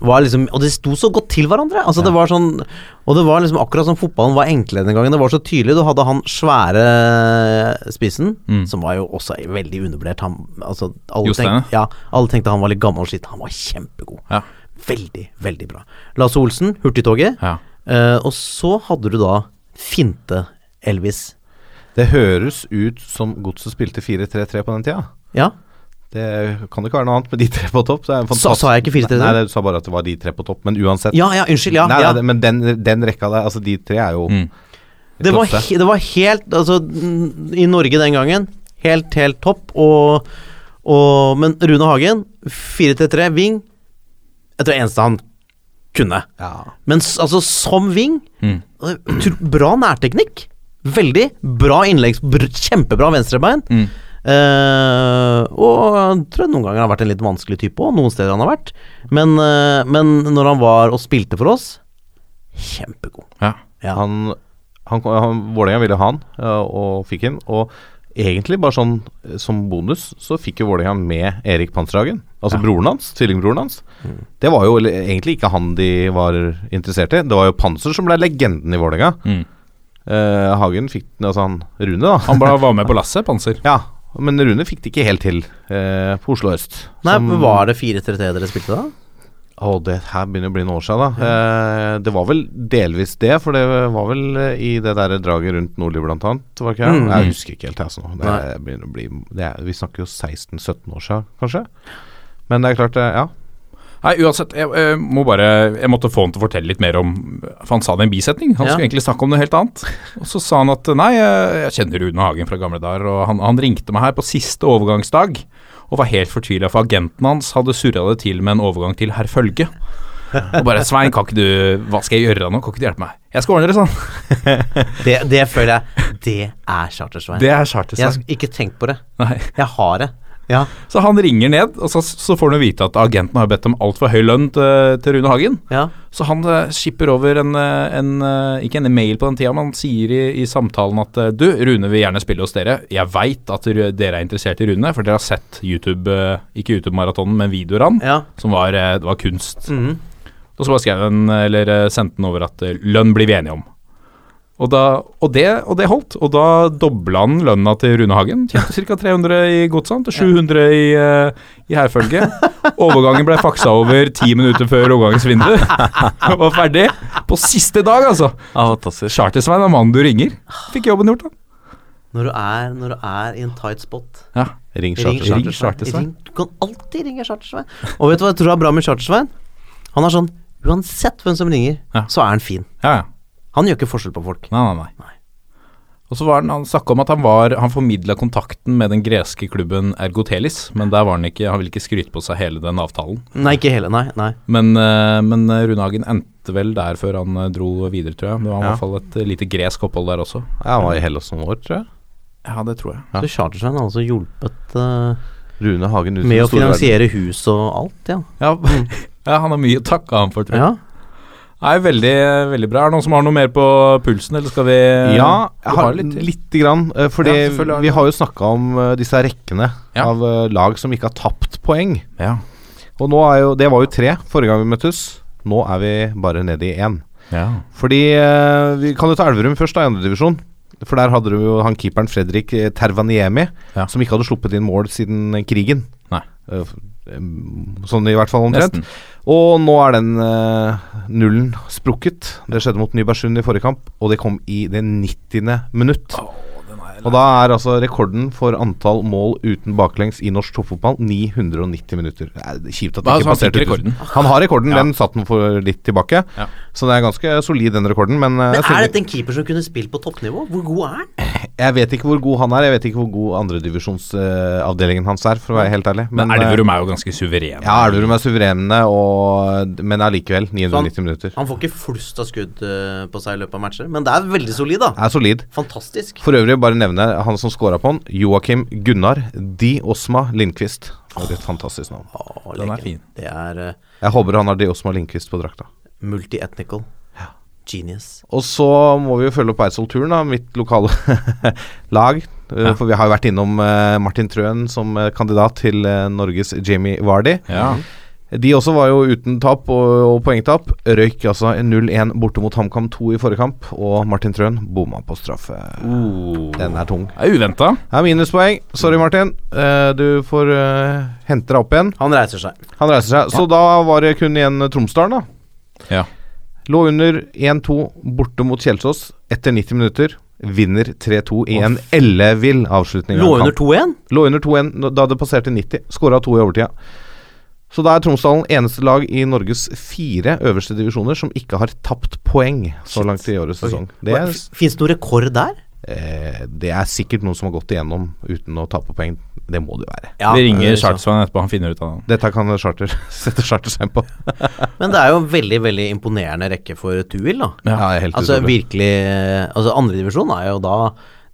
Speaker 6: var liksom Og de sto så godt til hverandre. Altså det var sånn Og det var liksom akkurat som fotballen var enklere den gangen. Det var så tydelig. Du hadde han svære spissen,
Speaker 5: Mm.
Speaker 6: som var jo også veldig undervurdert. Han, altså, alle, tenk, ja, alle tenkte han var litt gammel og slitt. Han var kjempegod.
Speaker 5: Ja.
Speaker 6: Veldig, veldig bra. Lasse Olsen, Hurtigtoget.
Speaker 5: Ja.
Speaker 6: Uh, og så hadde du da Finte Elvis.
Speaker 7: Det høres ut som Godset spilte 4-3-3 på den tida.
Speaker 6: Ja.
Speaker 7: Det kan jo ikke være noe annet med de tre på topp. Det er
Speaker 6: Sa- sa jeg ikke 4-3-3?
Speaker 7: Nei, nei, du sa bare at det var de tre på topp. Men uansett
Speaker 6: Ja, ja, unnskyld. Ja,
Speaker 7: nei,
Speaker 6: ja.
Speaker 7: nei, Men den, den rekka der, altså de tre er jo
Speaker 5: Mm.
Speaker 6: Det var, det var helt Altså, i Norge den gangen, helt, helt topp. Og, og Men Rune Hagen, 4-3-3, wing Jeg tror det eneste han kunne.
Speaker 7: Ja.
Speaker 6: Men altså, som wing
Speaker 5: Mm.
Speaker 6: Bra nærteknikk. Veldig bra innlegg, kjempebra venstrebein.
Speaker 5: Mm.
Speaker 6: Eh, og jeg tror jeg noen ganger har vært en litt vanskelig type òg, noen steder han har vært. Men, uh, men når han var og spilte for oss, kjempegod.
Speaker 5: Ja.
Speaker 6: Ja.
Speaker 7: Han, han, han Vålerenga ville ha han, ja, og fikk han. Og egentlig bare sånn eh, som bonus, så fikk jo Vålerenga med Erik Panserhagen. Altså broren hans, tvillingbroren hans. Det var jo eller, egentlig ikke han de var interessert i. Det var jo Panser som ble legenden i Vålerenga.
Speaker 5: Mm.
Speaker 7: Uh, Hagen fikk Altså han Rune, da.
Speaker 5: Han bare *laughs* var med på lasset, Panser.
Speaker 7: Ja, men Rune fikk det ikke helt til eh, på Oslo øst.
Speaker 6: Nei,
Speaker 7: Som-
Speaker 6: men Var det 4-3-3 dere spilte da?
Speaker 7: Å, det her begynner å bli noen år siden, da. Eh, det var vel delvis det, for det var vel eh, i det der draget rundt Nordli blant annet, var ikke jeg?
Speaker 6: Mm.
Speaker 7: Jeg husker ikke helt, jeg, altså. Det bli det er, Vi snakker jo 16-17 år siden, kanskje. Men det er klart, eh, ja.
Speaker 5: Nei, uansett, jeg, jeg må bare Jeg måtte få han til å fortelle litt mer om For han sa det i en bisetning. Han
Speaker 6: Ja.
Speaker 5: skulle egentlig snakke om noe helt annet. Og så sa han at nei, jeg kjenner Rune Hagen fra gamle dager, og han, han ringte meg her på siste overgangsdag og var helt fortvila, for agenten hans hadde surra det til med en overgang til herr Følge. Og bare 'Svein, kan ikke du Hva skal jeg gjøre nå? Kan ikke du hjelpe meg?' 'Jeg skal ordne det', sånn. *laughs*
Speaker 6: Det, det føler jeg Det er Chartersveien.
Speaker 5: Det er
Speaker 6: Jeg har ikke tenkt på det.
Speaker 5: Nei.
Speaker 6: Jeg har det. Ja.
Speaker 5: Så han ringer ned, og så, så får han vite at agenten har bedt om altfor høy lønn til, til Rune Hagen.
Speaker 6: ja.
Speaker 5: Så han eh, skipper over en, eh, en eh, ikke en mail på den tida, men han sier i, i samtalen at du, Rune vil gjerne spille hos dere. Jeg veit at dere er interessert i Rune, for dere har sett YouTube, ikke YouTube-maratonen, men videoer han,
Speaker 6: ja.
Speaker 5: som var, det var kunst.
Speaker 6: Mhm.
Speaker 5: Og så bare skrev han, eller sendte han over at lønn blir vi enige om. Og, da, og, det, og det holdt. Og da dobla han lønna til Rune Hagen. Tjente ca. 300 i godset til 700 i, uh, i hærfølge. Overgangen ble faksa over ti minutter før overgangsvinduet. *laughs* Og var ferdig. På siste dag, altså.
Speaker 7: ja fantastisk.
Speaker 5: Chartersveien er mannen du ringer. Fikk jobben gjort, da.
Speaker 6: Når, du er, når du er i en tight spot
Speaker 5: Ja.
Speaker 7: Ring.
Speaker 6: Ring- Du kan alltid ringe Chartersveien. Og vet du hva jeg tror er bra med Chartersveien? Han er sånn Uansett hvem som ringer,
Speaker 5: Ja.
Speaker 6: så er han fin.
Speaker 5: Ja, ja.
Speaker 6: Han gjør ikke forskjell på folk.
Speaker 5: Nei, nei, nei. Og så var han, han snakka om at han var Han formidla kontakten med den greske klubben Ergotelis, men der var han ikke Han ville ikke skryte på seg hele den avtalen.
Speaker 6: Nei, ikke hele, nei. nei.
Speaker 5: Men, eh, men eh, Rune Hagen endte vel der før han eh, dro videre, tror jeg. Det var i
Speaker 7: Ja.
Speaker 5: hvert fall et lite gresk opphold der også.
Speaker 7: Ja, han var i Hellas noen år, tror jeg.
Speaker 5: Ja, det tror jeg.
Speaker 7: Ja.
Speaker 6: Så Chartersveien har altså hjulpet uh,
Speaker 7: Rune Hagen ut
Speaker 6: med å
Speaker 7: finansiere verden.
Speaker 6: hus og alt, ja.
Speaker 5: Ja, *laughs* ja han har mye å takke han for, tror jeg.
Speaker 6: ja.
Speaker 5: Nei, veldig, veldig bra. Er det noen som har noe mer på pulsen, eller skal vi
Speaker 7: Ja, jeg har
Speaker 5: litt
Speaker 7: litt, grann. eh, Fordi
Speaker 5: Ja,
Speaker 7: vi har jo snakka om eh, disse rekkene
Speaker 5: Ja.
Speaker 7: av eh, lag som ikke har tapt poeng.
Speaker 5: Ja.
Speaker 7: Og nå er jo Det var jo tre forrige gang vi møttes. Nå er vi bare nede i én.
Speaker 5: ja.
Speaker 7: Fordi Vi kan jo ta Elverum først, da, i andredivisjon. For der hadde du jo han keeperen Fredrik Tervaniemi, som ikke hadde sluppet inn mål siden krigen.
Speaker 5: Nei.
Speaker 7: Eh, Sånn i hvert fall omtrent.
Speaker 5: Nesten.
Speaker 7: Og nå er den uh, nullen sprukket. Det skjedde mot Nybergsund i forrige kamp, og det kom i det 90. minutt. Og da er altså rekorden for antall mål uten baklengs i norsk toppfotball 990 minutter. Det er kjipt at det ikke passerte
Speaker 5: rekorden?
Speaker 7: Han har rekorden,
Speaker 5: Ja.
Speaker 7: den satt han for litt tilbake.
Speaker 5: Ja.
Speaker 7: Så det er ganske solid, den rekorden. Men, eh,
Speaker 6: Men er dette en keeper som kunne spilt på toppnivå? Hvor god er han?
Speaker 7: Jeg vet ikke hvor god han er. Jeg vet ikke hvor god andredivisjonsavdelingen hans er, for å være helt ærlig.
Speaker 5: Men
Speaker 7: men
Speaker 5: Elverum er jo ganske suveren.
Speaker 7: Ja, Elverum er suverene, og, men allikevel 990 minutter.
Speaker 6: Han får ikke flust av skudd eh, på seg i løpet av matcher, men det er veldig solid, da.
Speaker 7: Er solid.
Speaker 6: Fantastisk.
Speaker 7: For øvrig, bare nevne han som scora på han. Joakim Gunnar Di Osma Lindqvist. Det er et fantastisk navn.
Speaker 6: Å,
Speaker 5: Den er fin.
Speaker 6: Det er uh,
Speaker 7: Jeg håper han har Di Osma Lindqvist på drakta.
Speaker 6: multi-ethnical. Genius.
Speaker 7: Og så må vi jo følge opp Eidsvoll-turen, da. Mitt lokale *laughs* lag. Eh,
Speaker 5: Ja.
Speaker 7: For vi har jo vært innom eh, Martin Trøen som eh, kandidat til Norges Jamie Vardy.
Speaker 5: Ja.
Speaker 7: De også var jo uten tap og, og poengtap. Røyk altså 0-1 borte mot HamKam 2 i forrige kamp, og Martin Trøen bomma på straffe. Den er tung.
Speaker 5: Det er uventa.
Speaker 7: Det er minuspoeng. Sorry, Martin. Uh, du får uh, hente deg opp igjen.
Speaker 6: Han reiser seg.
Speaker 7: Han reiser seg. Så da var det kun igjen Tromsdalen, da.
Speaker 5: Ja.
Speaker 7: Lå under 1-2 borte mot Kjelsås etter 90 minutter. Vinner 3-2 i en ellevill avslutning.
Speaker 6: Lå under 2-1.
Speaker 7: Lå under 2-1 da det passerte 90. Skåra to i overtida. Så da er Tromsdalen eneste lag i Norges fire øverste divisjoner som ikke har tapt poeng så langt i årets sesong.
Speaker 6: Fins det noen rekord der?
Speaker 7: Eh, det er sikkert noen som har gått igjennom uten å tape poeng. Det må det jo være.
Speaker 6: Ja,
Speaker 5: vi ringer
Speaker 6: det er.
Speaker 5: Chartersveien etterpå, han finner ut av det.
Speaker 7: Dette kan charter *laughs* sette chartersegn på. *laughs*
Speaker 6: Men det er jo en veldig veldig imponerende rekke for Tuil, da.
Speaker 5: Ja.
Speaker 7: Ja, helt
Speaker 6: Altså virkelig Altså Andredivisjon er jo da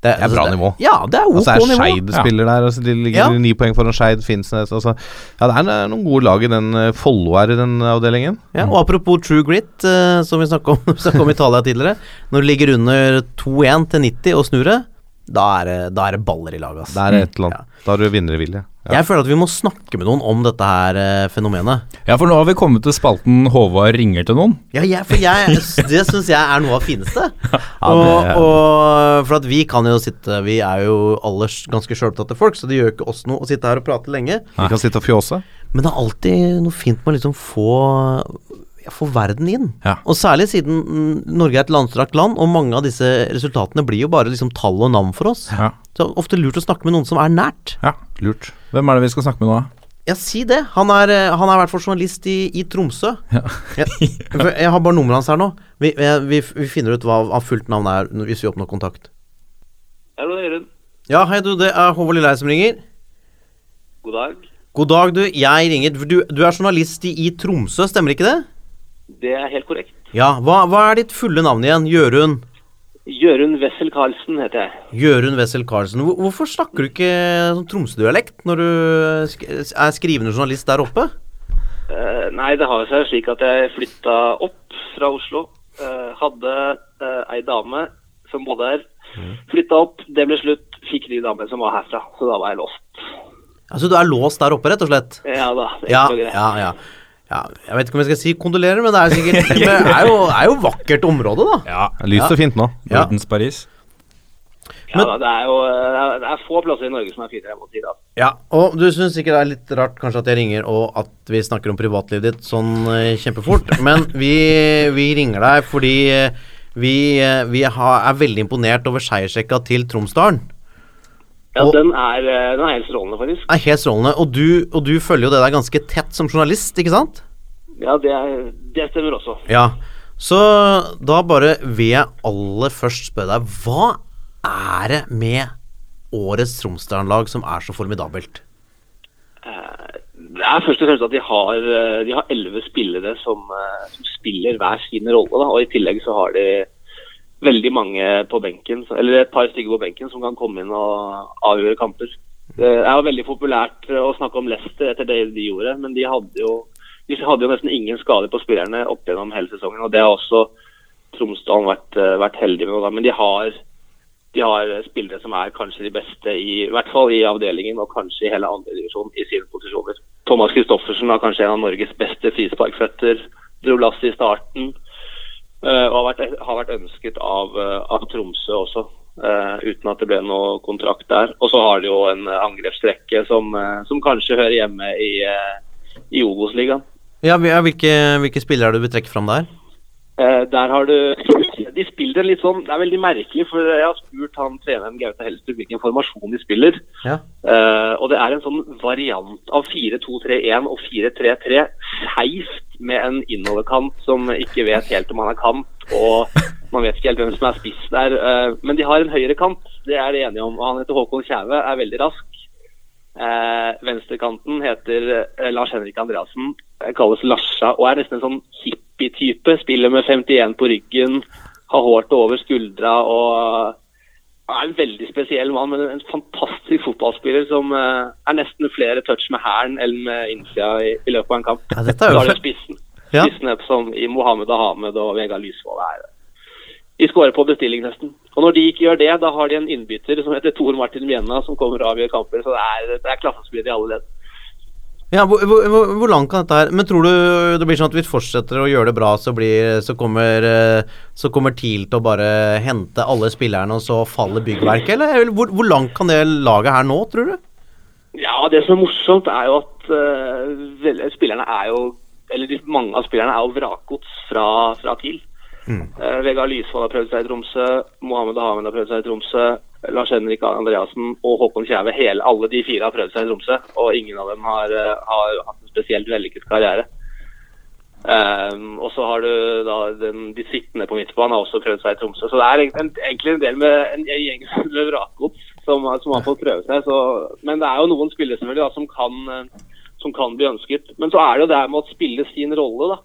Speaker 6: Det
Speaker 7: er bra nivå.
Speaker 6: Ja, det er ok
Speaker 7: Altså er
Speaker 6: nivå.
Speaker 7: Skeid spiller der, altså de ligger
Speaker 6: Ja.
Speaker 7: ni poeng foran Skeid, Finnsnes altså. Ja, det er noen gode lag i den eh, Follo her i den avdelingen.
Speaker 6: Ja, og apropos True Grit, uh, som vi snakka om, *laughs* om i Italia tidligere. Når du ligger under 2-1 til 90 og snur det, da er det, er baller i laget, Altså.
Speaker 7: Det er et eller annet. Da har du vinnervilje. Ja.
Speaker 6: Jeg føler at vi må snakke med noen om dette her eh, fenomenet.
Speaker 5: Ja, for nå har vi kommet til spalten Håvard ringer til noen.
Speaker 6: Ja, jeg, for jeg, det syns jeg er noe av *laughs* det fineste. Og, og For at vi kan jo sitte Vi er jo alle ganske sjølopptatte folk, så det gjør ikke oss noe å sitte her og prate lenge.
Speaker 7: Vi kan sitte og fjåse.
Speaker 6: Men det er alltid noe fint med å liksom få få verden inn.
Speaker 5: Ja.
Speaker 6: Og særlig siden Norge er et landstrakt land, og mange av disse resultatene blir jo bare liksom tall og navn for oss.
Speaker 5: Ja.
Speaker 6: Så det er ofte lurt å snakke med noen som er nært.
Speaker 5: ja.
Speaker 7: Lurt.
Speaker 5: Hvem er det vi skal snakke med nå? da?
Speaker 6: Ja, si det. Han er, eh, han er i hvert fall journalist i, i Tromsø.
Speaker 5: Ja. *laughs*
Speaker 6: jeg, jeg har bare nummeret hans her nå. Vi, jeg, vi, vi finner ut hva hans fullt navn er hvis vi oppnår kontakt.
Speaker 8: Hallo, Jørund.
Speaker 6: Ja, hei du, det er Håvard Lilleheie som ringer.
Speaker 8: God dag.
Speaker 6: God dag, du. Jeg ringer Du, du er journalist i, i Tromsø, stemmer ikke det?
Speaker 8: Det er helt korrekt.
Speaker 6: Ja. Hva, hva er ditt fulle navn igjen? Jørund?
Speaker 8: Jørund Wessel Karlsen heter jeg.
Speaker 6: Jørund Wessel Karlsen. Hvorfor snakker du ikke sånn Tromsø-dialekt når du er skrivende journalist der oppe?
Speaker 8: Uh, nei, det har seg slik at jeg flytta opp fra Oslo. Uh, hadde uh, ei dame som bodde her. Flytta opp, det ble slutt. Fikk ny dame som var herfra. Så da var jeg låst.
Speaker 6: Altså, du er låst der oppe, rett og slett?
Speaker 8: Ja da. det er
Speaker 6: Ja, ja, ja. Ja. Jeg vet ikke om jeg skal si kondolerer, men det er sikkert *laughs* Det er jo, er jo vakkert område, da.
Speaker 5: Ja.
Speaker 7: Lyst og fint nå.
Speaker 6: Ja.
Speaker 5: Nordens Paris.
Speaker 8: Ja, da, det er jo det er, det er få plasser i Norge som er finere, jeg må si det.
Speaker 6: Ja, og du syns sikkert det er litt rart kanskje at jeg ringer og at vi snakker om privatlivet ditt sånn eh, kjempefort, *laughs* men vi, vi ringer deg fordi eh, vi, eh, vi har, er veldig imponert over seiersrekka til Tromsdalen.
Speaker 8: Ja,
Speaker 6: Og-
Speaker 8: den er, eh, den er helt strålende, faktisk.
Speaker 6: Er helt strålende. Og du, og du følger jo det der ganske tett som journalist, ikke sant?
Speaker 8: Ja, det, er, det stemmer også.
Speaker 6: Ja. Så da bare vil jeg aller først spørre deg, hva er det med årets Tromsdalen-lag som er så formidabelt?
Speaker 8: Det er først og fremst at de har eh, De har elleve spillere som, eh, som spiller hver sin rolle. Da. Og I tillegg så har de veldig mange på benken, eller et par stykker på benken som kan komme inn og avgjøre kamper. Det er jo veldig populært å snakke om Leicester etter det de gjorde, men de hadde jo, de hadde jo nesten ingen skader på spillerne opp gjennom hele sesongen. og Det har også Tromsdalen vært, eh, vært heldig med. Men de har, de har spillere som er kanskje de beste, i, i hvert fall i avdelingen og kanskje i hele andredivisjon i sine posisjoner. Thomas Christoffersen er kanskje en av Norges beste frisparkføtter. Dro lasset i starten. Eh, og har vært, har vært ønsket av, eh, av Tromsø også, eh, uten at det ble noe kontrakt der. Og så har de jo en angrepsrekke som, som kanskje hører hjemme i, i Obos-ligaen.
Speaker 6: Ja, vi- ja, hvilke, hvilke spillere er du vil trekke fram der?
Speaker 8: Eh, der har du De spiller en litt sånn Det er veldig merkelig, for jeg har spurt han treneren Gaute Helstrup hvilken formasjon de spiller.
Speaker 6: Ja.
Speaker 8: Uh, og det er en sånn variant av 4-2-3-1 og 4-3-3. Skeivt med en innoverkant som ikke vet helt om han er kant, og man vet ikke helt hvem som er spiss der. Uh, men de har en høyrekant, det er de enige om. og Han heter Håkon Kjæve, er veldig rask. Uh, venstrekanten heter Lars Henrik Andreassen, kalles Larsa og er nesten en sånn hippie-type. Spiller med 51 på ryggen, har håret over skuldra og er en veldig spesiell mann, men en fantastisk fotballspiller som eh, er nesten flere touch med hælen enn med innsida i, i løpet av en kamp.
Speaker 6: Ja, dette er
Speaker 8: Så
Speaker 6: jo
Speaker 8: har du
Speaker 6: spissen,
Speaker 8: spissen.
Speaker 6: Ja.
Speaker 8: Som i Mohammed Ahmed og Vegard Lysvold er De skårer på bestilling, nesten. Og når de ikke gjør det, da har de en innbytter som heter Tor Martin Mjena, som kommer og avgjør kamper. Så det er, det er klassespillere i alle ledd.
Speaker 6: Ja, hvor, hvor, hvor, langt kan dette her Men tror du det blir sånn at vi fortsetter å gjøre det bra, så, blir, så, kommer, eh, så kommer TIL til å bare hente alle spillerne, og så faller byggverket? Eller hvor, hvor langt kan det laget her nå, tror du?
Speaker 8: Ja, det som er morsomt, er jo at uh, spillerne er jo Eller de, mange av spillerne er jo vrakgods fra, fra TIL. Eh, Vegard Lysvold har prøvd seg i Tromsø, Mohammed Ahmed har prøvd seg i Tromsø, Lars Henrik Andreassen og Håkon Kjæve. Hele, alle de fire har prøvd seg i Tromsø, og ingen av dem har, eh, har hatt en spesielt vellykket karriere. Um, og så har du da den, de sittende på midtbanen har også prøvd seg i Tromsø. Så det er egentlig en, en del med en gjeng *laughs* med vrakgods som, som har fått prøve seg. Så, men det er jo noen spillere selvfølgelig da, som, kan, eh, som kan bli ønsket. Men så er det jo det med å spille sin rolle, da.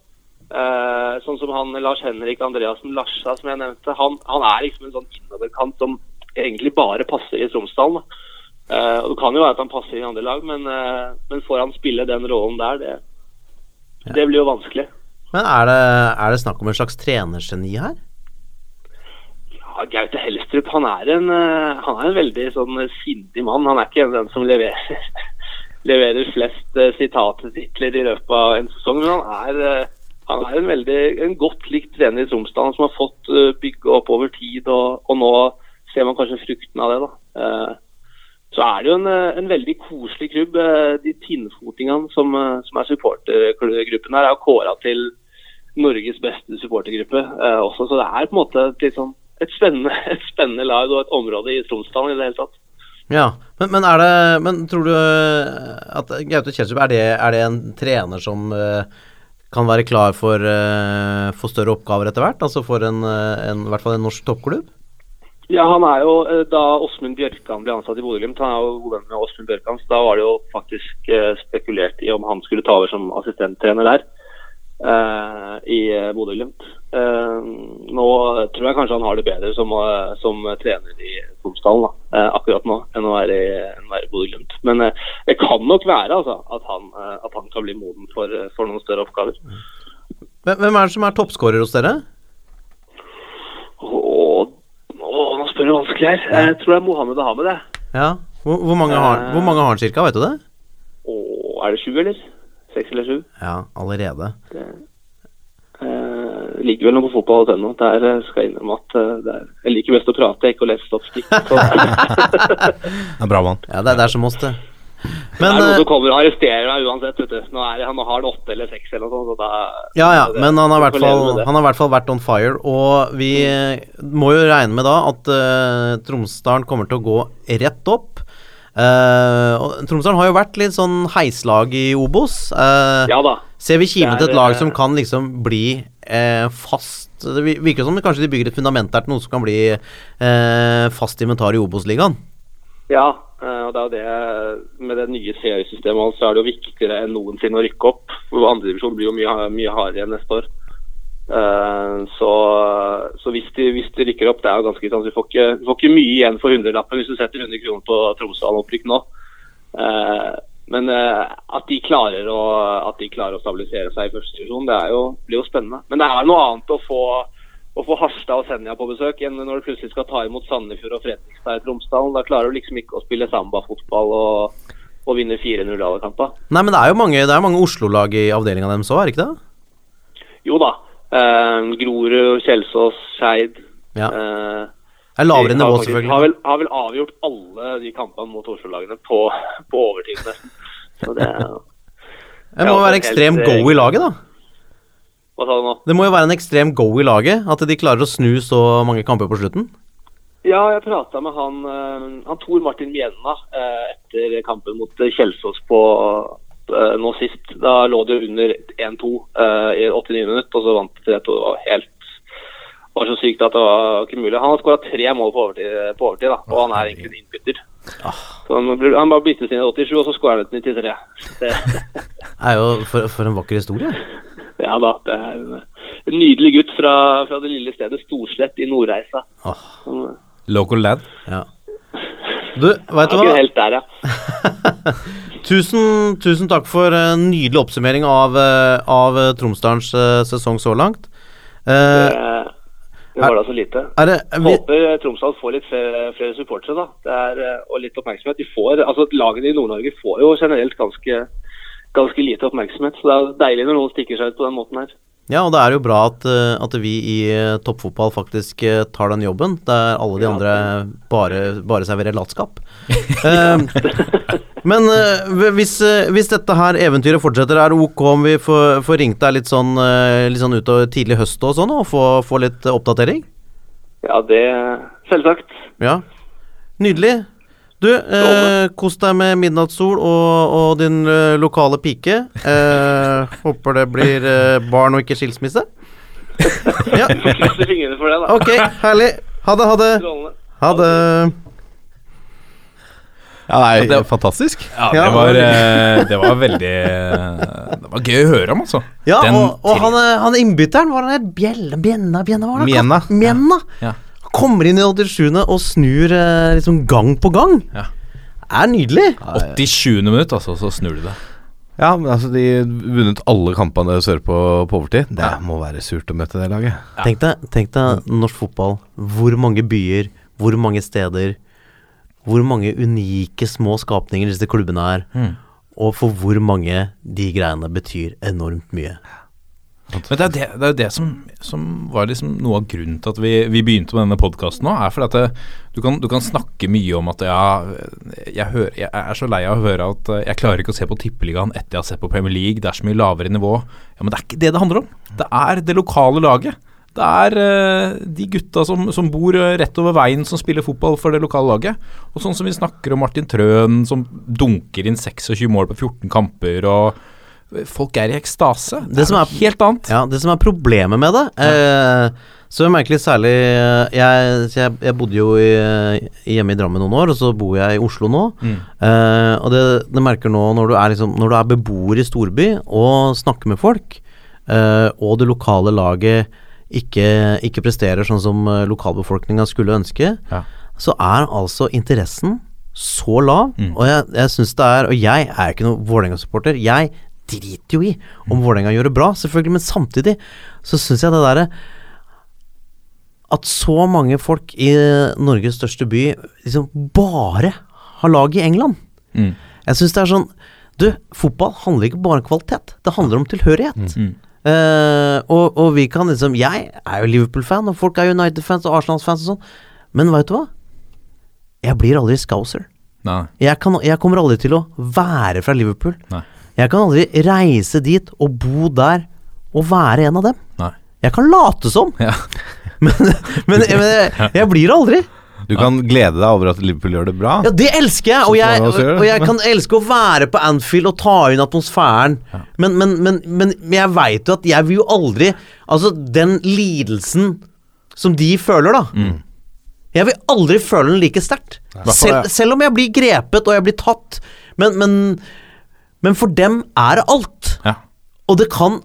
Speaker 8: Uh, sånn som han Lars Henrik Andreassen Larsa, som jeg nevnte. Han, han er liksom en sånn innoverkant som egentlig bare passer i Tromsdalen. da. Og det kan jo være at han passer i andre lag, men, uh, men får han spille den rollen der, det, det blir jo vanskelig.
Speaker 6: Men er det, er det snakk om en slags trenergeni her?
Speaker 8: Ja, Ja, Gaute Helstrup han er, en, uh, han er en veldig sånn sindig mann. Han er ikke den som leverer, *laughs* leverer flest uh, sitattitler i løpet av en sesong. Men han er, han er en veldig en godt likt trener i Tromsdalen som har fått uh, bygge opp over tid. Og, og, nå ser man kanskje frukten av det. da. Uh, så er det jo en, en veldig koselig klubb. De tinnfotingene som, som er supportergruppen her, er kåra til Norges beste supportergruppe også. Så det er på en måte litt sånn et spennende, *laughs* et spennende, lag og et område i Tromsdalen i det hele tatt.
Speaker 6: Ja, men, men, det, men tror du eh, at Gaute Kjelstrup, er, er, det en trener som kan være klar for, for, større oppgaver etter hvert? Altså for en, en, i hvert fall en norsk toppklubb?
Speaker 8: Ja, han er jo, Da Åsmund Bjørkan ble ansatt i Bodø-Glimt, han er jo god venn med Åsmund Bjørkan, så da var det jo faktisk spekulert i om han skulle ta over som assistenttrener der eh, i Bodø-Glimt. Eh, nå tror jeg kanskje han har det bedre som, som trener i Tromsdalen eh, akkurat nå, enn å være i, i Bodø-Glimt. Men det kan nok være altså, at, han, at, han, kan bli moden for, for, noen større oppgaver.
Speaker 6: Hvem er det som er toppskårer hos dere?
Speaker 8: Åh, åh, nå spør du vanskelig her. Jeg tror det er Mohammed å
Speaker 6: Ja. Hvor, hvor, mange har, hvor mange har han cirka, vet du det?
Speaker 8: Åh, er det sju, eller? Seks eller sju?
Speaker 6: Ja, allerede. Det,
Speaker 8: eh, ligger vel noe på fotball.no. Der eh, skal jeg innrømme at eh, er, jeg liker best å prate, ikke å lese statistikk. *laughs*
Speaker 7: det er bra mann.
Speaker 6: Ja, det, det er som oss, det.
Speaker 8: Men, det er noen som kommer og arresterer deg uansett. vet du. Nå, er, han har han åtte eller seks eller noe sånt. Så
Speaker 6: ja, ja, det, men han har, fall, han har i hvert fall vært on fire. Og vi må jo regne med da at uh, Tromsdalen kommer til å gå rett opp. Uh, Tromsdalen har jo vært litt sånn heislag i Obos. Uh,
Speaker 8: ja da.
Speaker 6: Ser vi kimen til et lag som kan liksom bli uh, fast Det virker som kanskje de bygger et fundament der til noe som kan bli fast inventar i Obos-ligaen?
Speaker 8: Ja, og det er jo det med det nye seriesystemet så er det jo viktigere enn noensinne å rykke opp. Andredivisjon blir jo mye, mye hardere neste år. Uh, så, så hvis, de, hvis, de, rykker opp, det er jo ganske sånn, du får ikke, du får ikke mye igjen for hundrelappen hvis du setter 100 kroner på Tromsdalen-opprykk nå. Uh, men at, de klarer å, at de klarer å stabilisere seg i første divisjon, det jo, blir jo spennende. Men det er noe annet å få, å få Harstad og Senja på besøk enn når du plutselig skal ta imot Sandefjord og Fredrikstad i Tromsdalen. Da klarer du liksom ikke å spille sambafotball og, og vinne 4-0 alle kamper.
Speaker 6: Nei, men det er jo mange, mange Oslo-lag i avdelinga deres òg, er det ikke det?
Speaker 8: Jo da. Eh, Grorud, Kjelsås, Skeid.
Speaker 6: Ja. Uh, er lavere nivå, selvfølgelig.
Speaker 8: Har vel, har vel, avgjort alle de kampene mot Oslo-lagene på, på, overtid, nesten. Så det *laughs*
Speaker 6: Det må være ekstremt go i laget, da?
Speaker 8: Hva sa du nå?
Speaker 6: Det må jo være en ekstrem go i laget, at de klarer å snu så mange kamper på slutten?
Speaker 8: Ja, jeg prata med han, han Tor Martin Mjenna etter kampen mot Kjelsås på, uh, nå sist. Da lå det under 1-2 uh, i 89 minutter, og så vant de 3-2. Det var helt det var så sykt at det var ikke mulig. Han har skåra tre mål på overtid, på overtid da, og han er egentlig en innbytter.
Speaker 6: Ah.
Speaker 8: Så han, han bare byttes inn i 87, og så skårer han ut 93. *laughs* Det
Speaker 6: er jo for, for, en vakker historie.
Speaker 8: Ja da. Det er en, nydelig gutt fra, fra, det lille stedet Storslett i Nordreisa.
Speaker 6: Oh.
Speaker 5: Local lad.
Speaker 6: Ja. Du, veit du hva?
Speaker 8: Ikke helt der, ja. *laughs*
Speaker 6: tusen, tusen takk for en nydelig oppsummering av, eh, av Tromsdalens eh, sesong så langt.
Speaker 8: Uh, det var da så lite.
Speaker 6: Det,
Speaker 8: vi... Håper Tromsdal får litt flere, flere supportere, da. Er, og litt oppmerksomhet. De får, altså Lagene i Nord-Norge får jo generelt ganske, ganske lite oppmerksomhet. Så det er deilig når noen stikker seg ut på den måten her.
Speaker 6: Ja, og det er jo bra at, at vi i toppfotball faktisk tar den jobben, der alle de andre bare, bare serverer latskap. *laughs* Men uh, hvis, uh, hvis, dette her eventyret fortsetter, er det ok om vi får, får ringt deg litt sånn, uh, litt sånn utover tidlig høst og sånn, og få, få litt oppdatering?
Speaker 8: Ja, det Selvsagt.
Speaker 6: Ja. Nydelig. Du, kos deg med midnattssol og, og din lokale pike. *laughs* håper det blir barn og ikke skilsmisse. *laughs*
Speaker 8: ja. Krysser fingrene for det, da.
Speaker 6: Ok, herlig. Ha det, ha det. Ha det.
Speaker 7: Ja, nei, det var fantastisk.
Speaker 5: Ja, det var, eh, det var veldig Det var gøy å høre om, altså.
Speaker 6: Ja, Den og, og han, han innbytteren, var han Bjella, Bjenna, Bjenna, var det?
Speaker 7: Mjenna.
Speaker 6: Mjenna.
Speaker 5: Ja.
Speaker 6: Kommer inn i 87. og snur liksom gang på gang.
Speaker 5: Ja.
Speaker 6: Er nydelig.
Speaker 5: 87. minutt, altså, så snur du det.
Speaker 7: Ja, men altså de vunnet alle kampene sørpå på overtid. Det må være surt å møte det laget.
Speaker 6: Tenk deg, tenk deg norsk fotball. Hvor mange byer, hvor mange steder, hvor mange unike små skapninger disse klubbene er.
Speaker 5: Mm.
Speaker 6: Og for hvor mange de greiene betyr enormt mye.
Speaker 5: Men det er det, det, er jo det som, som var liksom noe av grunnen til at vi, vi begynte med denne podkasten nå, er fordi at det, du, kan, du kan snakke mye om at ja, jeg, hører, jeg er så lei av å høre at eh, jeg klarer ikke å se på Tippeligaen etter jeg har sett på Premier League, det er så mye lavere nivå. Ja, Men det er ikke det det handler om. Det er det lokale laget. Det er uh, de gutta som, som bor eh, rett over veien som spiller fotball for det lokale laget. Og sånn som vi snakker om Martin Trøen som dunker inn 26 mål på 14 kamper, og folk er i ekstase. Det,
Speaker 6: Det som
Speaker 5: er
Speaker 6: er-
Speaker 5: helt annet.
Speaker 6: Ja, det som er problemet med det eh, Så jeg merker litt særlig eh, jeg, jeg, jeg bodde jo i, hjemme i Drammen noen år, og så bor jeg i Oslo nå. Eh, og det, det merker nå når du er, liksom, når du er beboer i storby og snakker med folk, eh, og det lokale laget ikke, ikke presterer sånn som uh, lokalbefolkninga skulle ønske,
Speaker 5: Ja.
Speaker 6: så er altså interessen så lav.
Speaker 5: Mm.
Speaker 6: Og jeg, jeg syns det er Og jeg er ikke noen Vålerenga-supporter. Jeg driter jo i om Vålerenga gjør det bra, selvfølgelig, men samtidig så syns jeg det derre At så mange folk i Norges største by liksom bare har lag i England.
Speaker 5: Mm.
Speaker 6: Jeg syns det er sånn Du, fotball handler ikke bare om kvalitet. Det handler om tilhørighet.
Speaker 5: Mm.
Speaker 6: Uh, og, og vi kan liksom Jeg er jo Liverpool-fan, og folk er United-fans og Arsenal-fans og sånn. Men veit du hva? Jeg blir aldri scouser.
Speaker 5: Nei.
Speaker 6: Jeg, kan, jeg kommer aldri til å være fra Liverpool.
Speaker 5: Nei.
Speaker 6: Jeg kan aldri reise dit og bo der og være en av dem.
Speaker 5: Nei.
Speaker 6: Jeg kan late som,
Speaker 5: Ja. *laughs*
Speaker 6: men, men, men jeg, jeg blir det aldri.
Speaker 7: Du kan glede deg over at Liverpool gjør det bra.
Speaker 6: Ja, det elsker jeg! Og jeg, og jeg kan elske å være på Anfield og ta inn atmosfæren. Men, men, men, men, men jeg veit jo at jeg vil jo aldri Altså, den lidelsen som de føler, da.
Speaker 7: Mm.
Speaker 6: Jeg vil aldri føle den like sterkt. Selv, selv om jeg blir grepet og jeg blir tatt. Men, men, men for dem er det alt.
Speaker 5: Ja.
Speaker 6: Og det kan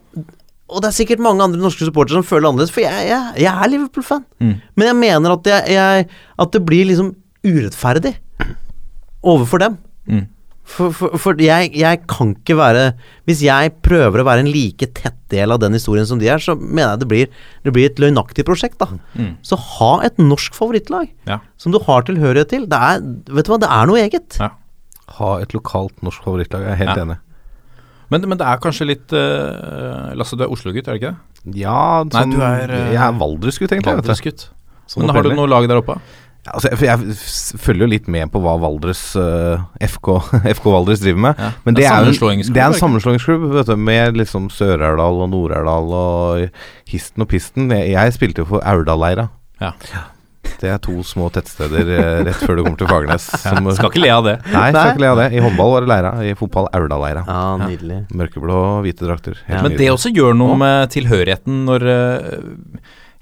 Speaker 6: Og det er sikkert mange andre norske supportere som føler det annerledes, for jeg, jeg, jeg er Liverpool-fan. Men jeg mener at, jeg, at det blir liksom urettferdig overfor dem.
Speaker 5: Mm.
Speaker 6: For, for, for jeg kan ikke være Hvis jeg prøver å være en like tett del av den historien som de er, så mener jeg det blir, det blir et løgnaktig prosjekt, da.
Speaker 5: Mm.
Speaker 6: Så ha et norsk favorittlag
Speaker 5: Ja.
Speaker 6: som du har tilhørighet til. Det er, vet du hva, det er noe eget.
Speaker 5: ja.
Speaker 7: Ha et lokalt norsk favorittlag. Jeg er helt
Speaker 5: Ja.
Speaker 7: enig.
Speaker 5: Men, men det er kanskje litt uh, Lasse, du er Oslo-gutt, er det ikke det?
Speaker 7: Ja,
Speaker 5: Nei,
Speaker 7: sånn,
Speaker 5: du er, uh,
Speaker 7: Jeg er Valdresgutt, egentlig.
Speaker 5: Valdresgutt.
Speaker 7: Sånn
Speaker 5: Men har du noe lag der oppe?
Speaker 7: Ja, Altså, jeg, jeg følger jo litt med på hva Valdres uh, FK, *laughs* FK Valdres driver med.
Speaker 5: Ja.
Speaker 7: Men
Speaker 5: Det er
Speaker 7: en- det er en sammenslåingsklubb vet du, med liksom Sør-Aurdal og Nord-Aurdal og histen og pisten. Jeg, jeg spilte jo for Aurdalleira.
Speaker 5: Ja.
Speaker 7: Det er to små tettsteder eh, rett før du kommer til Fagernes. *laughs* som-
Speaker 5: Skal ikke le av det.
Speaker 7: Nei, skal ikke le av det. I håndball var det Leira, i fotball Aurdalleira.
Speaker 6: Ja, nydelig.
Speaker 7: Mørkeblå og hvite drakter. Helt
Speaker 5: Men det også gjør noe med tilhørigheten når eh,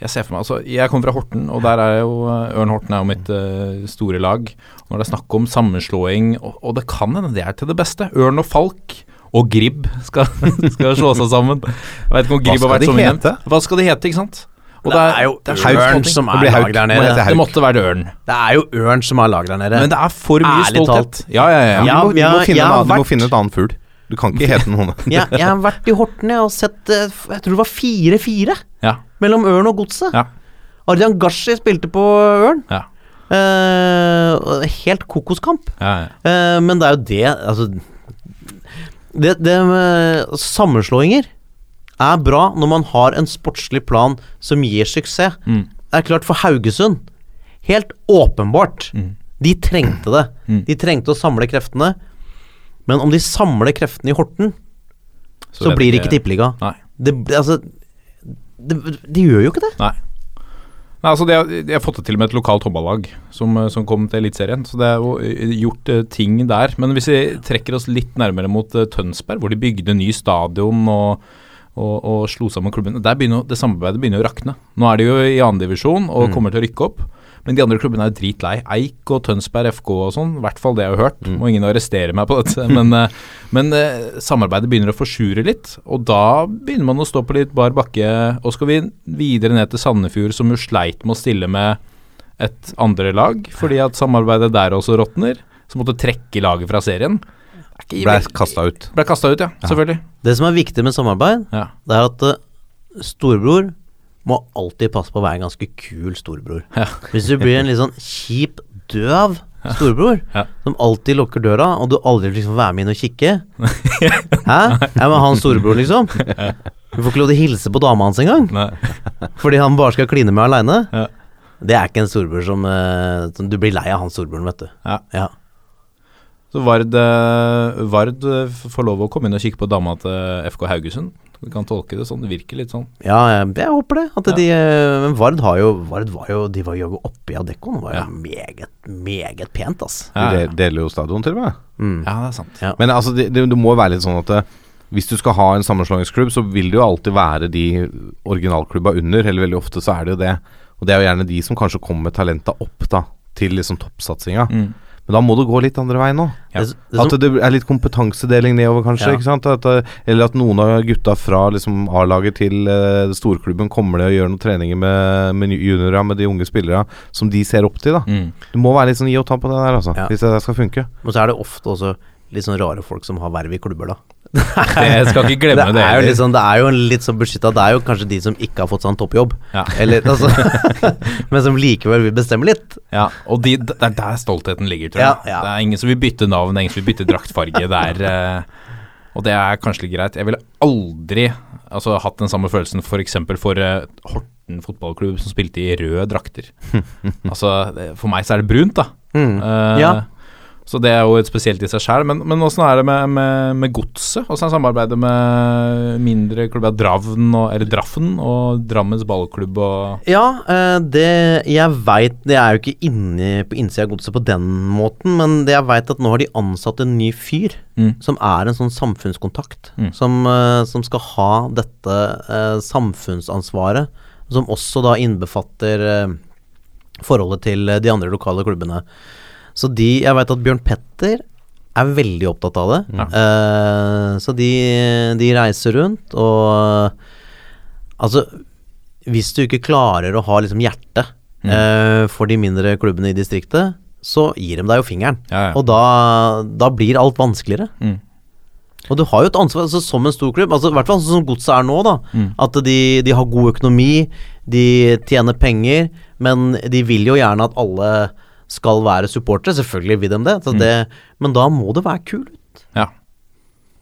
Speaker 5: Jeg ser for meg Altså, jeg kommer fra Horten, og der er jo eh, Ørn Horten er jo mitt uh, store lag. Når det er snakk om sammenslåing, og, og det kan hende det er til det beste. Ørn og Falk og Gribb skal, *laughs* skal slå seg sammen. Jeg vet ikke om Gribb har vært så mye nevnt. Hva skal de hete, ikke sant? Og
Speaker 6: Det er jo
Speaker 5: det er
Speaker 6: Ørn som er lag der nede.
Speaker 7: Det,
Speaker 5: Det måtte være Ørn.
Speaker 6: Det er jo Ørn som er lag der nede.
Speaker 5: Men det er for mye
Speaker 6: Ærlig
Speaker 5: stolthet. Talt. ja, ja.
Speaker 7: Ja,
Speaker 6: Ja,
Speaker 7: du, må, du,
Speaker 6: ja,
Speaker 7: må finne
Speaker 6: ja,
Speaker 7: en annen, du må finne et annet fugl. Du kan ikke hete noe *laughs*
Speaker 6: jeg, jeg har vært i Horten jeg, og sett eh, Jeg tror det var 4-4
Speaker 5: ja.
Speaker 6: mellom Ørn og Godset.
Speaker 5: Ja.
Speaker 6: Arjan Gashi spilte på Ørn.
Speaker 5: ja.
Speaker 6: Eh, helt kokoskamp.
Speaker 5: ja, ja.
Speaker 6: Eh, men det er jo det Altså Det, det med sammenslåinger er bra når man har en sportslig plan som gir suksess.
Speaker 5: Mm.
Speaker 6: Det er klart, for Haugesund Helt åpenbart.
Speaker 5: Mm.
Speaker 6: De trengte det.
Speaker 5: Mm.
Speaker 6: De trengte å samle kreftene. Men om de samler kreftene i Horten, så,
Speaker 5: vet
Speaker 6: blir det ikke tippeliga.
Speaker 5: Nei.
Speaker 6: Det, det, altså de, de gjør jo ikke det.
Speaker 5: Nei. Nei, altså de har, de har fått det til med et lokalt håndballag som, eh, som kom til Eliteserien. Så det er jo eh, gjort eh, ting der. Men hvis vi trekker oss litt nærmere mot Tønsberg, hvor de bygde ny stadion og, og, og slo sammen klubbene Der begynner det samarbeidet begynner å rakne. Nå er de jo i andredivisjon og kommer til å rykke opp. Men de andre klubbene er dritlei. Eik og Tønsberg FK og sånn, i hvert fall det jeg har hørt. Må ingen arrestere meg på dette. *laughs* Men, eh, men eh, samarbeidet begynner å forsure litt, og da begynner man å stå på litt bar bakke. Og skal vi videre ned til Sandefjord, som jo sleit med å stille med et andre lag, fordi at samarbeidet der også råtner, som måtte trekke laget fra serien.
Speaker 7: Ble kasta ut.
Speaker 5: Ble kasta ut, ja. Selvfølgelig.
Speaker 6: Det som er viktig med samarbeid,
Speaker 5: Ja.
Speaker 6: det er at uh, storebror må alltid passe på å være en ganske kul storebror.
Speaker 5: Ja.
Speaker 6: Hvis du blir en litt sånn kjip, døv storebror,
Speaker 5: Ja.
Speaker 6: som alltid lukker døra, og du aldri liksom være med inn og kikke *laughs* Hæ? Jeg må ha en storebror, liksom. Du får ikke lov til å hilse på dama hans engang, fordi han bare skal kline med aleine.
Speaker 5: Ja.
Speaker 6: Det er ikke en storebror som, uh, som Du blir lei av han storebroren, vet du.
Speaker 5: Ja.
Speaker 6: Ja.
Speaker 5: Så Vard, eh, Vard eh, får lov å komme inn og kikke på dama til FK Haugesund. Vi kan tolke det sånn. Det virker litt sånn.
Speaker 6: Ja, jeg, jeg håper det. At de, eh, men Vard har jo Vard var jo De var jo oppi Adeccoen. Det var jo
Speaker 5: Ja.
Speaker 6: meget, meget pent, altså.
Speaker 5: Ja,
Speaker 7: De
Speaker 5: ja.
Speaker 7: de deler jo stadion til og med.
Speaker 6: Mm.
Speaker 5: ja det er sant.
Speaker 6: Ja.
Speaker 7: Men altså, det, det, det må jo være litt sånn at hvis du skal ha en sammenslåingsklubb, så vil det jo alltid være de originalklubba under, eller veldig ofte så er det jo det. Og det er jo gjerne de som kanskje kommer med talenta opp da, til liksom toppsatsinga.
Speaker 5: Mm.
Speaker 7: Men da må det gå litt andre veien nå.
Speaker 5: Ja.
Speaker 7: At det er litt kompetansedeling nedover, kanskje.
Speaker 6: Ja.
Speaker 7: ikke sant? At, eh, eller at noen av gutta fra liksom, A-laget til uh, storklubben kommer ned og gjør noen treninger med, med juniorer, med de unge spillerne, som de ser opp til. da
Speaker 5: Mm.
Speaker 7: Det må være litt sånn gi og ta på det der, altså.
Speaker 6: Ja.
Speaker 7: Hvis det skal funke.
Speaker 6: men så er det ofte også litt sånn rare folk som har verv i klubber, da.
Speaker 5: Jeg skal ikke glemme
Speaker 6: det,
Speaker 5: det.
Speaker 6: er jo liksom, det er jo litt sånn beskytta Det er jo kanskje de som ikke har fått seg en toppjobb,
Speaker 5: Ja.
Speaker 6: eller *laughs* altså *laughs* Men som likevel vil bestemme litt.
Speaker 5: Ja, og de, det er der stoltheten ligger, tror jeg.
Speaker 6: Ja, ja.
Speaker 5: Det er ingen som vil bytte navn, ingen som vil bytte draktfarge. Det er, eh, og det er kanskje litt greit. Jeg ville aldri altså, hatt den samme følelsen f.eks. For, for uh, Horten fotballklubb som spilte i røde drakter. *laughs* altså, det- for meg så er det brunt, da.
Speaker 6: Mm.
Speaker 5: Uh,
Speaker 6: Ja.
Speaker 5: Så det er jo et spesielt i seg sjøl. Men, men åssen er det med, med, med Godset? Åssen er samarbeidet med mindre klubber? Dravn og, eller Draffen og Drammens ballklubb og
Speaker 6: Ja, eh, det jeg veit Det er jo ikke inni på innsida av godset på den måten, men det jeg veit at nå har de ansatt en ny fyr
Speaker 5: Mm.
Speaker 6: som er en sånn samfunnskontakt.
Speaker 5: Mm.
Speaker 6: Som, eh, som skal ha dette eh, samfunnsansvaret, som også da innbefatter forholdet til de andre lokale klubbene. Så de Jeg veit at Bjørn Petter er veldig opptatt av det. Eh, så de, de reiser rundt og Altså, hvis du ikke klarer å ha liksom hjerte uh, for de mindre klubbene i distriktet, så gir de deg jo fingeren.
Speaker 5: Ja, ja.
Speaker 6: Og da, da blir alt vanskeligere.
Speaker 5: Mm.
Speaker 6: Og du har jo et ansvar altså, som en stor klubb, altså, i hvert fall sånn som Godset er nå, da.
Speaker 5: Mm.
Speaker 6: At de, de har god økonomi, de tjener penger, men de vil jo gjerne at alle skal være supportere. Selvfølgelig vil de det,
Speaker 5: Mm.
Speaker 6: så det men da må det være kult.
Speaker 5: Ja.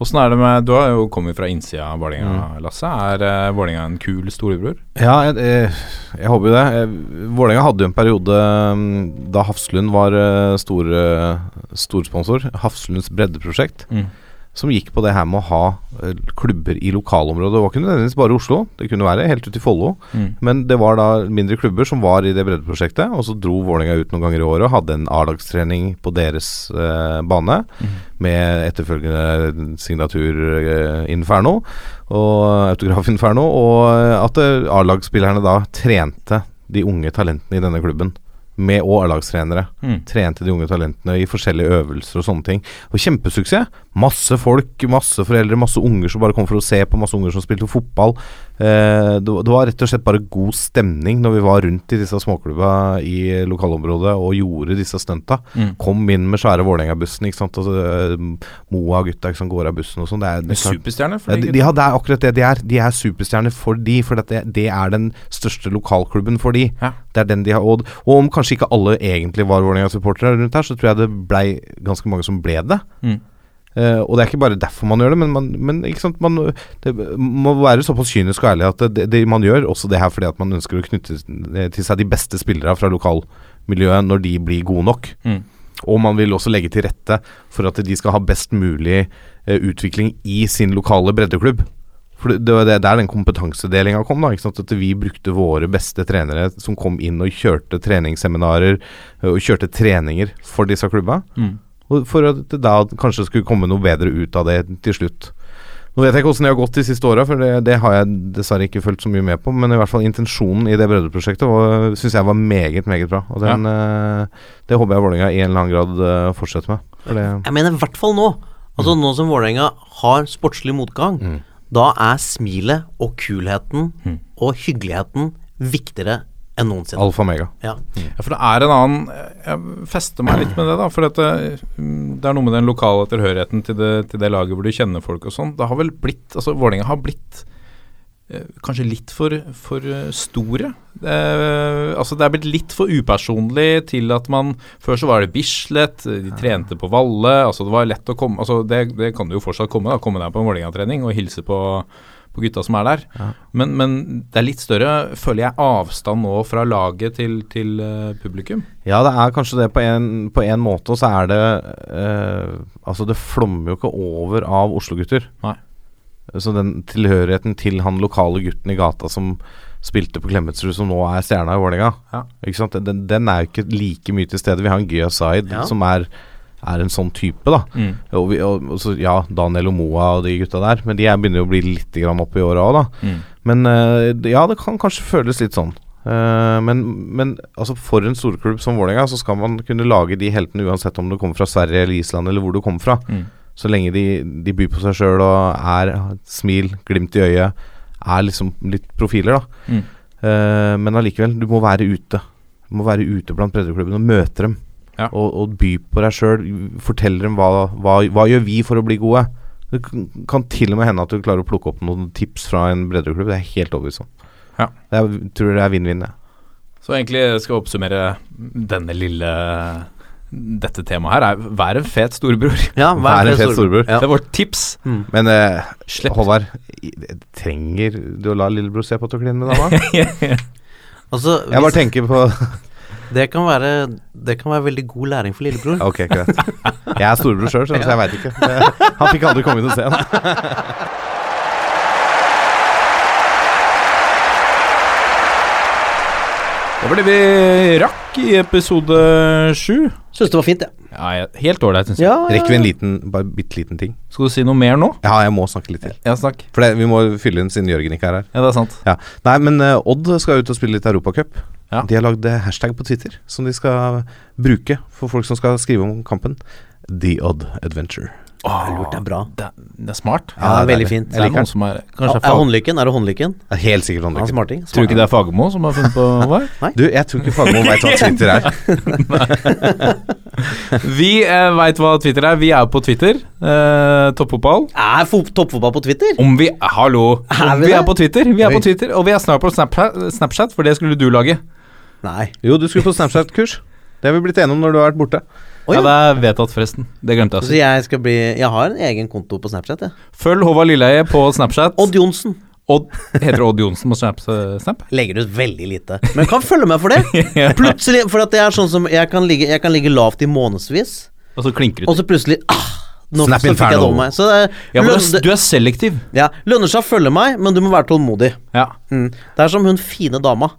Speaker 5: Åssen er det med Du har jo kommet fra innsida av Vålerenga,
Speaker 6: Mm.
Speaker 5: Lasse. Er uh, Vålerenga en kul storebror?
Speaker 7: Ja, jeg, jeg, jeg håper jo det. Vålerenga hadde jo en periode mm, da Hafslund var eh, stor, eh, storsponsor. Hafslunds breddeprosjekt.
Speaker 5: Mm.
Speaker 7: Som gikk på det her med å ha eh, klubber i lokalområdet. Det var ikke nødvendigvis bare Oslo, det kunne være helt ut i Follo.
Speaker 5: Mm.
Speaker 7: Men det var da mindre klubber som var i det breddeprosjektet. Og så dro Vålerenga ut noen ganger i året og hadde en A-lagstrening på deres eh, bane. Med etterfølgende signatur eh, Inferno og autograf Inferno. Og at eh, A-lagsspillerne da trente de unge talentene i denne klubben. Med og A-lagstrenere.
Speaker 5: Mm.
Speaker 7: Trente de unge talentene i forskjellige øvelser og sånne ting. Og kjempesuksess. Masse folk, masse foreldre, masse unger som bare kom for å se på. Masse unger som spilte fotball. Eh, det, var rett og slett bare god stemning når vi var rundt i disse småklubba i lokalområdet og gjorde disse stunta.
Speaker 5: Mm.
Speaker 7: Kom inn med svære Vålerenga-bussen. Altså, eh, Moa-gutta som går av bussen og sånn. Det er, det er
Speaker 5: superstjerner? For de,
Speaker 7: ja, det er akkurat det de er. De er superstjerner for de, for det, det er den største lokalklubben for de.
Speaker 5: Ja.
Speaker 7: Det er den de har og, og om kanskje ikke alle egentlig var Vålerenga-supportere rundt her, så tror jeg det blei ganske mange som ble det.
Speaker 5: Mm.
Speaker 7: Eh, og det er ikke bare derfor man gjør det, men, man, men man, det må være såpass kynisk og ærlig at det, det, man gjør også det her fordi at man ønsker å knytte til seg de beste spillerne fra lokalmiljøet når de blir gode nok.
Speaker 5: Mm.
Speaker 7: Og man vil også legge til rette for at de skal ha best mulig uh, utvikling i sin lokale breddeklubb. For det, var det- der den kompetansedelinga kom. da? At vi brukte våre beste trenere som kom inn og kjørte treningsseminarer eh, og kjørte treninger for disse klubba.
Speaker 5: Mm.
Speaker 7: For at det da kanskje skulle komme noe bedre ut av det til slutt. Nå vet jeg ikke hvordan det har gått de siste åra, for det, det har jeg dessverre ikke fulgt så mye med på. Men i hvert fall intensjonen i det brødreprosjektet syns jeg var meget, meget bra. Og den, eh, det håper jeg Vålerenga i en eller annen grad eh, fortsetter med. For det,
Speaker 6: Jeg mener i hvert fall nå. Altså Nå som Vålerenga har sportslig motgang, da er smilet og kulheten og hyggeligheten viktigere enn noensinne.
Speaker 7: Alfa Mega.
Speaker 6: Ja.
Speaker 5: Ja, for det er en annen Jeg fester meg litt med det, da. For det, mm, det er noe med den lokale tilhørigheten til det, til det laget hvor du kjenner folk og sånn. Det har vel blitt Altså, Vålerenga har blitt eh, kanskje litt for, for eh, store. Det, altså det er blitt litt for upersonlig til at man Før så var det Bislett, de trente på Valle. Altså det var lett å komme Altså det, det kan du jo fortsatt komme, da. Komme deg på en Vålerenga-trening og hilse på, på gutta som er der. Men, men det er litt større, føler jeg, avstand nå fra laget til, til eh, publikum.
Speaker 7: Ja, det er kanskje det på en, på en måte, og så er det eh, Altså, det flommer jo ikke over av Oslo-gutter. Så den tilhørigheten til han lokale gutten i gata som spilte på Klemetsrud, som nå er stjerna i Vålerenga,
Speaker 5: Ja.
Speaker 7: Den, den er jo ikke like mye til stede. Vi har en Gyasaid
Speaker 6: Ja.
Speaker 7: som er, er en sånn type, da.
Speaker 5: Mm.
Speaker 7: Og, vi, og, så, ja, Daniel og Moa og de gutta der, men de er, begynner jo å bli litt grann opp i åra òg, da.
Speaker 5: Mm.
Speaker 7: Men eh, ja, det kan kanskje føles litt sånn. Eh, men, men altså for en storklubb som Vålerenga, så skal man kunne lage de heltene uansett om du kommer fra Sverige eller Island eller hvor du kommer fra.
Speaker 5: Mm.
Speaker 7: Så lenge de, de byr på seg sjøl og er smil, glimt i øyet, er liksom litt profiler, da.
Speaker 5: Mm.
Speaker 7: Eh, men allikevel, du må være ute. Du må være ute blant breddeklubbene og møte dem.
Speaker 5: Ja.
Speaker 7: Og, og by på deg sjøl. Fortell dem hva, hva, hva gjør vi for å bli gode. Det kan, til og med hende at du klarer å plukke opp noen tips fra en breddeklubb. Det er helt overbevist om.
Speaker 5: Ja.
Speaker 7: Det er, tror det er vinn-vinn. det.
Speaker 5: Så egentlig skal jeg oppsummere denne lille Dette temaet her er vær en fet storebror.
Speaker 6: Ja,
Speaker 7: Vær en fet storebror.
Speaker 6: Ja.
Speaker 5: Det er vårt tips.
Speaker 7: Men eh. Håvard, trenger du å la lillebror se på tørklærne med dama?
Speaker 6: Altså,
Speaker 7: Jeg bare
Speaker 6: hvis,
Speaker 7: tenker på
Speaker 6: det, kan være, det kan være veldig god læring for lillebror.
Speaker 7: Ok, greit. Jeg er storebror sjøl, så jeg veit ikke. *laughs* Han fikk aldri komme inn og se han
Speaker 5: Det var det vi rakk i episode sju.
Speaker 6: Syns det var fint, jeg.
Speaker 5: Ja, jeg- helt ålreit, syns jeg.
Speaker 6: Ja,
Speaker 7: Rekker vi en liten, bare bitte liten ting?
Speaker 5: Skal du si noe mer nå?
Speaker 7: Ja, jeg må snakke litt til.
Speaker 5: Ja, snakk.
Speaker 7: For det, vi må fylle inn siden Jørgen ikke er her.
Speaker 5: Ja, det er sant.
Speaker 7: Ja. Nei, men uh, Odd skal ut og spille litt Europacup.
Speaker 5: Ja.
Speaker 7: De har lagd eh, hashtag på Twitter som de skal bruke for folk som skal skrive om kampen. The Odd Adventure.
Speaker 5: Åh,
Speaker 6: lurt, det er bra.
Speaker 5: Det, det er smart.
Speaker 6: Ja, det er veldig fint.
Speaker 5: Det er noen som er Kanskje
Speaker 6: Er
Speaker 5: fag,
Speaker 6: håndlykken? Er det håndlykken?
Speaker 7: Det er helt sikkert
Speaker 6: håndlykken. er
Speaker 7: smarting,
Speaker 6: smarting.
Speaker 5: Tror du ikke det er Fagermo som har funnet på *laughs* hva?
Speaker 7: Du, jeg tror ikke Fagermo veit hva Twitter er. *laughs* *laughs* *laughs*
Speaker 5: Vi eh, veit hva Twitter er. Vi er på Twitter. Eh, Toppfotball.
Speaker 6: Er toppfotball på Twitter?
Speaker 5: Om vi Hallo!
Speaker 6: Er vi
Speaker 5: vi er på Twitter. Vi er
Speaker 7: Oi.
Speaker 5: på Twitter Og vi er snart på Snapchat, Snapchat for det skulle du lage.
Speaker 6: Nei.
Speaker 7: Jo, du skulle på Snapchat-kurs. Det har vi blitt enige om når du har vært borte.
Speaker 6: Oh,
Speaker 5: ja.
Speaker 6: ja.
Speaker 5: det er vedtatt, forresten. Det glemte jeg
Speaker 6: Så jeg skal bli Jeg har en egen konto på Snapchat, jeg.
Speaker 5: Følg Håvard Lilleheie på Snapchat.
Speaker 6: Odd Johnsen.
Speaker 5: Odd, heter Odd Johnsen på Snap?
Speaker 6: Legger ut veldig lite. *laughs* Men kan følge med for det. *laughs*
Speaker 5: Ja.
Speaker 6: Plutselig, for at det er sånn som Jeg kan ligge, jeg kan ligge lavt i månedsvis,
Speaker 5: Og så klinker du og
Speaker 6: så plutselig ah, nå,
Speaker 7: Snap Inferno.
Speaker 6: meg. Så det,
Speaker 5: Ja, du
Speaker 6: lønner,
Speaker 5: er, du er selektiv.
Speaker 6: ja, lønner seg å følge meg, men du må være tålmodig.
Speaker 5: Ja.
Speaker 6: Mm. Det er som hun fine dama.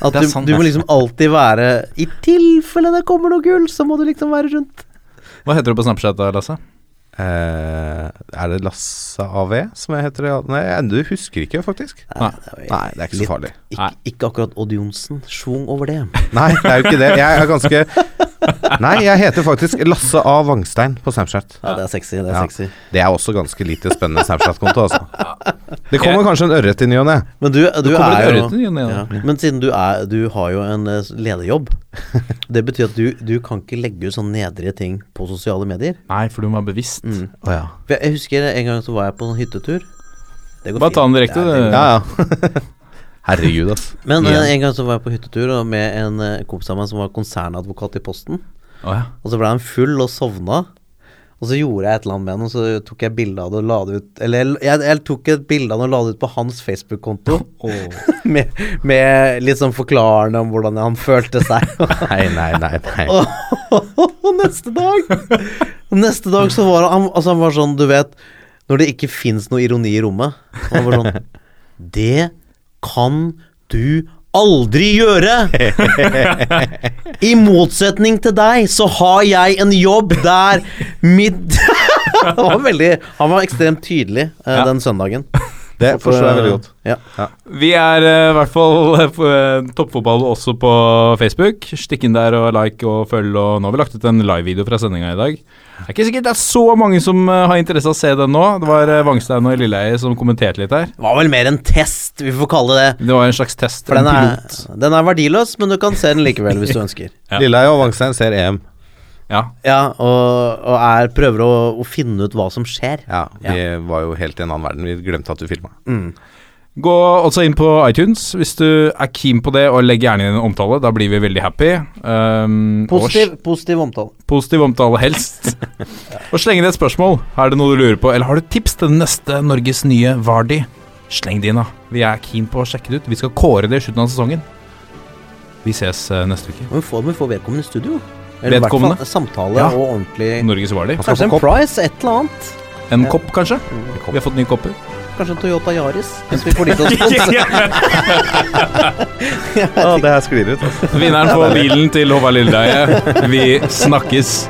Speaker 6: At du,
Speaker 5: sant,
Speaker 6: du må liksom alltid være I tilfelle det kommer noe gull, så må du liksom være rundt.
Speaker 5: Hva heter du på Snapchat da, Lasse?
Speaker 7: Eh, er det Lasse AV som jeg heter? Nei, du husker ikke, faktisk.
Speaker 5: Nei.
Speaker 7: Nei, det er ikke så farlig.
Speaker 6: Ikke, ikke akkurat Odd Johnsen. Schwung over det.
Speaker 7: Nei, det er jo ikke det. Jeg er ganske Nei, jeg heter faktisk Lasse A. Vangstein på Snapchat.
Speaker 6: Ja, det er sexy. Det er
Speaker 7: Ja.
Speaker 6: sexy.
Speaker 7: Det er også ganske lite spennende Snapchat-konto, altså. Det kommer kanskje en ørret i ny og ne.
Speaker 6: Men du, du er jo ja. Men siden du er Du har jo en eh, lederjobb. *laughs* Det betyr at du, du kan ikke legge ut sånn nedrige ting på sosiale medier.
Speaker 5: Nei, for du må være bevisst.
Speaker 6: Mm.
Speaker 7: Oh, ja.
Speaker 6: Jeg, husker en gang så var jeg på en hyttetur. Det går
Speaker 5: Bare ta den direkte.
Speaker 6: Det-
Speaker 7: Ja, ja. *laughs* Herregud, ass.
Speaker 6: Men eh, en gang så var jeg på hyttetur og med en eh, kompis av meg som var konsernadvokat i Posten.
Speaker 5: Å ja.
Speaker 6: Og så ble han full og sovna. Og så gjorde jeg et eller annet med han, og så tok jeg bilde av det og la det ut Eller jeg, jeg, jeg tok et bilde av det og la det ut på hans Facebook-konto. *laughs* *laughs* med, med litt sånn forklarende om hvordan han følte seg. *laughs*
Speaker 7: Nei, nei, nei. nei.
Speaker 6: og neste dag Neste dag så var han Altså han var sånn, du vet Når det ikke fins noe ironi i rommet Han var sånn Det kan du aldri gjøre! *laughs* I motsetning til deg, så har jeg en jobb der mitt *laughs* Han var veldig Han var ekstremt tydelig eh, den søndagen.
Speaker 7: Det forstår jeg veldig godt.
Speaker 6: Ja.
Speaker 5: Vi er eh, i hvert fall uh, toppfotball også på Facebook. Stikk inn der og like og følg. Og nå har vi lagt ut en livevideo fra sendinga i dag. Det er ikke sikkert det er så mange som uh, har interesse av å se den nå. Det var Vangstein og Lilleheie som kommenterte litt her.
Speaker 6: Det var vel mer en test, vi får kalle det det.
Speaker 5: Var en slags test.
Speaker 6: For
Speaker 5: en
Speaker 6: den er,
Speaker 5: pilot.
Speaker 6: den er verdiløs, men du kan se den likevel hvis du *laughs* ønsker.
Speaker 5: Ja.
Speaker 7: Lilleheie og Vangstein ser EM.
Speaker 5: Ja.
Speaker 6: Ja, og, og er, prøver å, å finne ut hva som skjer.
Speaker 7: Ja, vi var jo helt i en annen verden. Vi glemte at du filma.
Speaker 5: Gå også inn på iTunes hvis du er keen på det, og legg gjerne inn en omtale. Da blir vi veldig happy. Um,
Speaker 6: Positiv, positiv omtale.
Speaker 5: Positiv omtale, helst. *laughs* Og sleng inn et spørsmål. Er det noe du lurer på, eller har du tips til den neste Norges nye Vardi? Sleng det inn, da. Vi er keen på å sjekke det ut. Vi skal kåre det i slutten av sesongen. Vi ses eh, neste uke.
Speaker 6: Men vi får, vi får vedkommende i studio.
Speaker 5: Vedkommende?
Speaker 6: fall samtale
Speaker 5: Ja.
Speaker 6: og ordentlig
Speaker 5: Norges Vardi.
Speaker 6: Kanskje en price, et eller annet.
Speaker 5: En kopp, kanskje? Vi har fått nye kopper.
Speaker 6: Kanskje en Toyota Yaris, hvis vi får de til
Speaker 7: å det her sklir ut, altså.
Speaker 5: Vinneren får bilen til Håvard Lilleheie. Vi snakkes.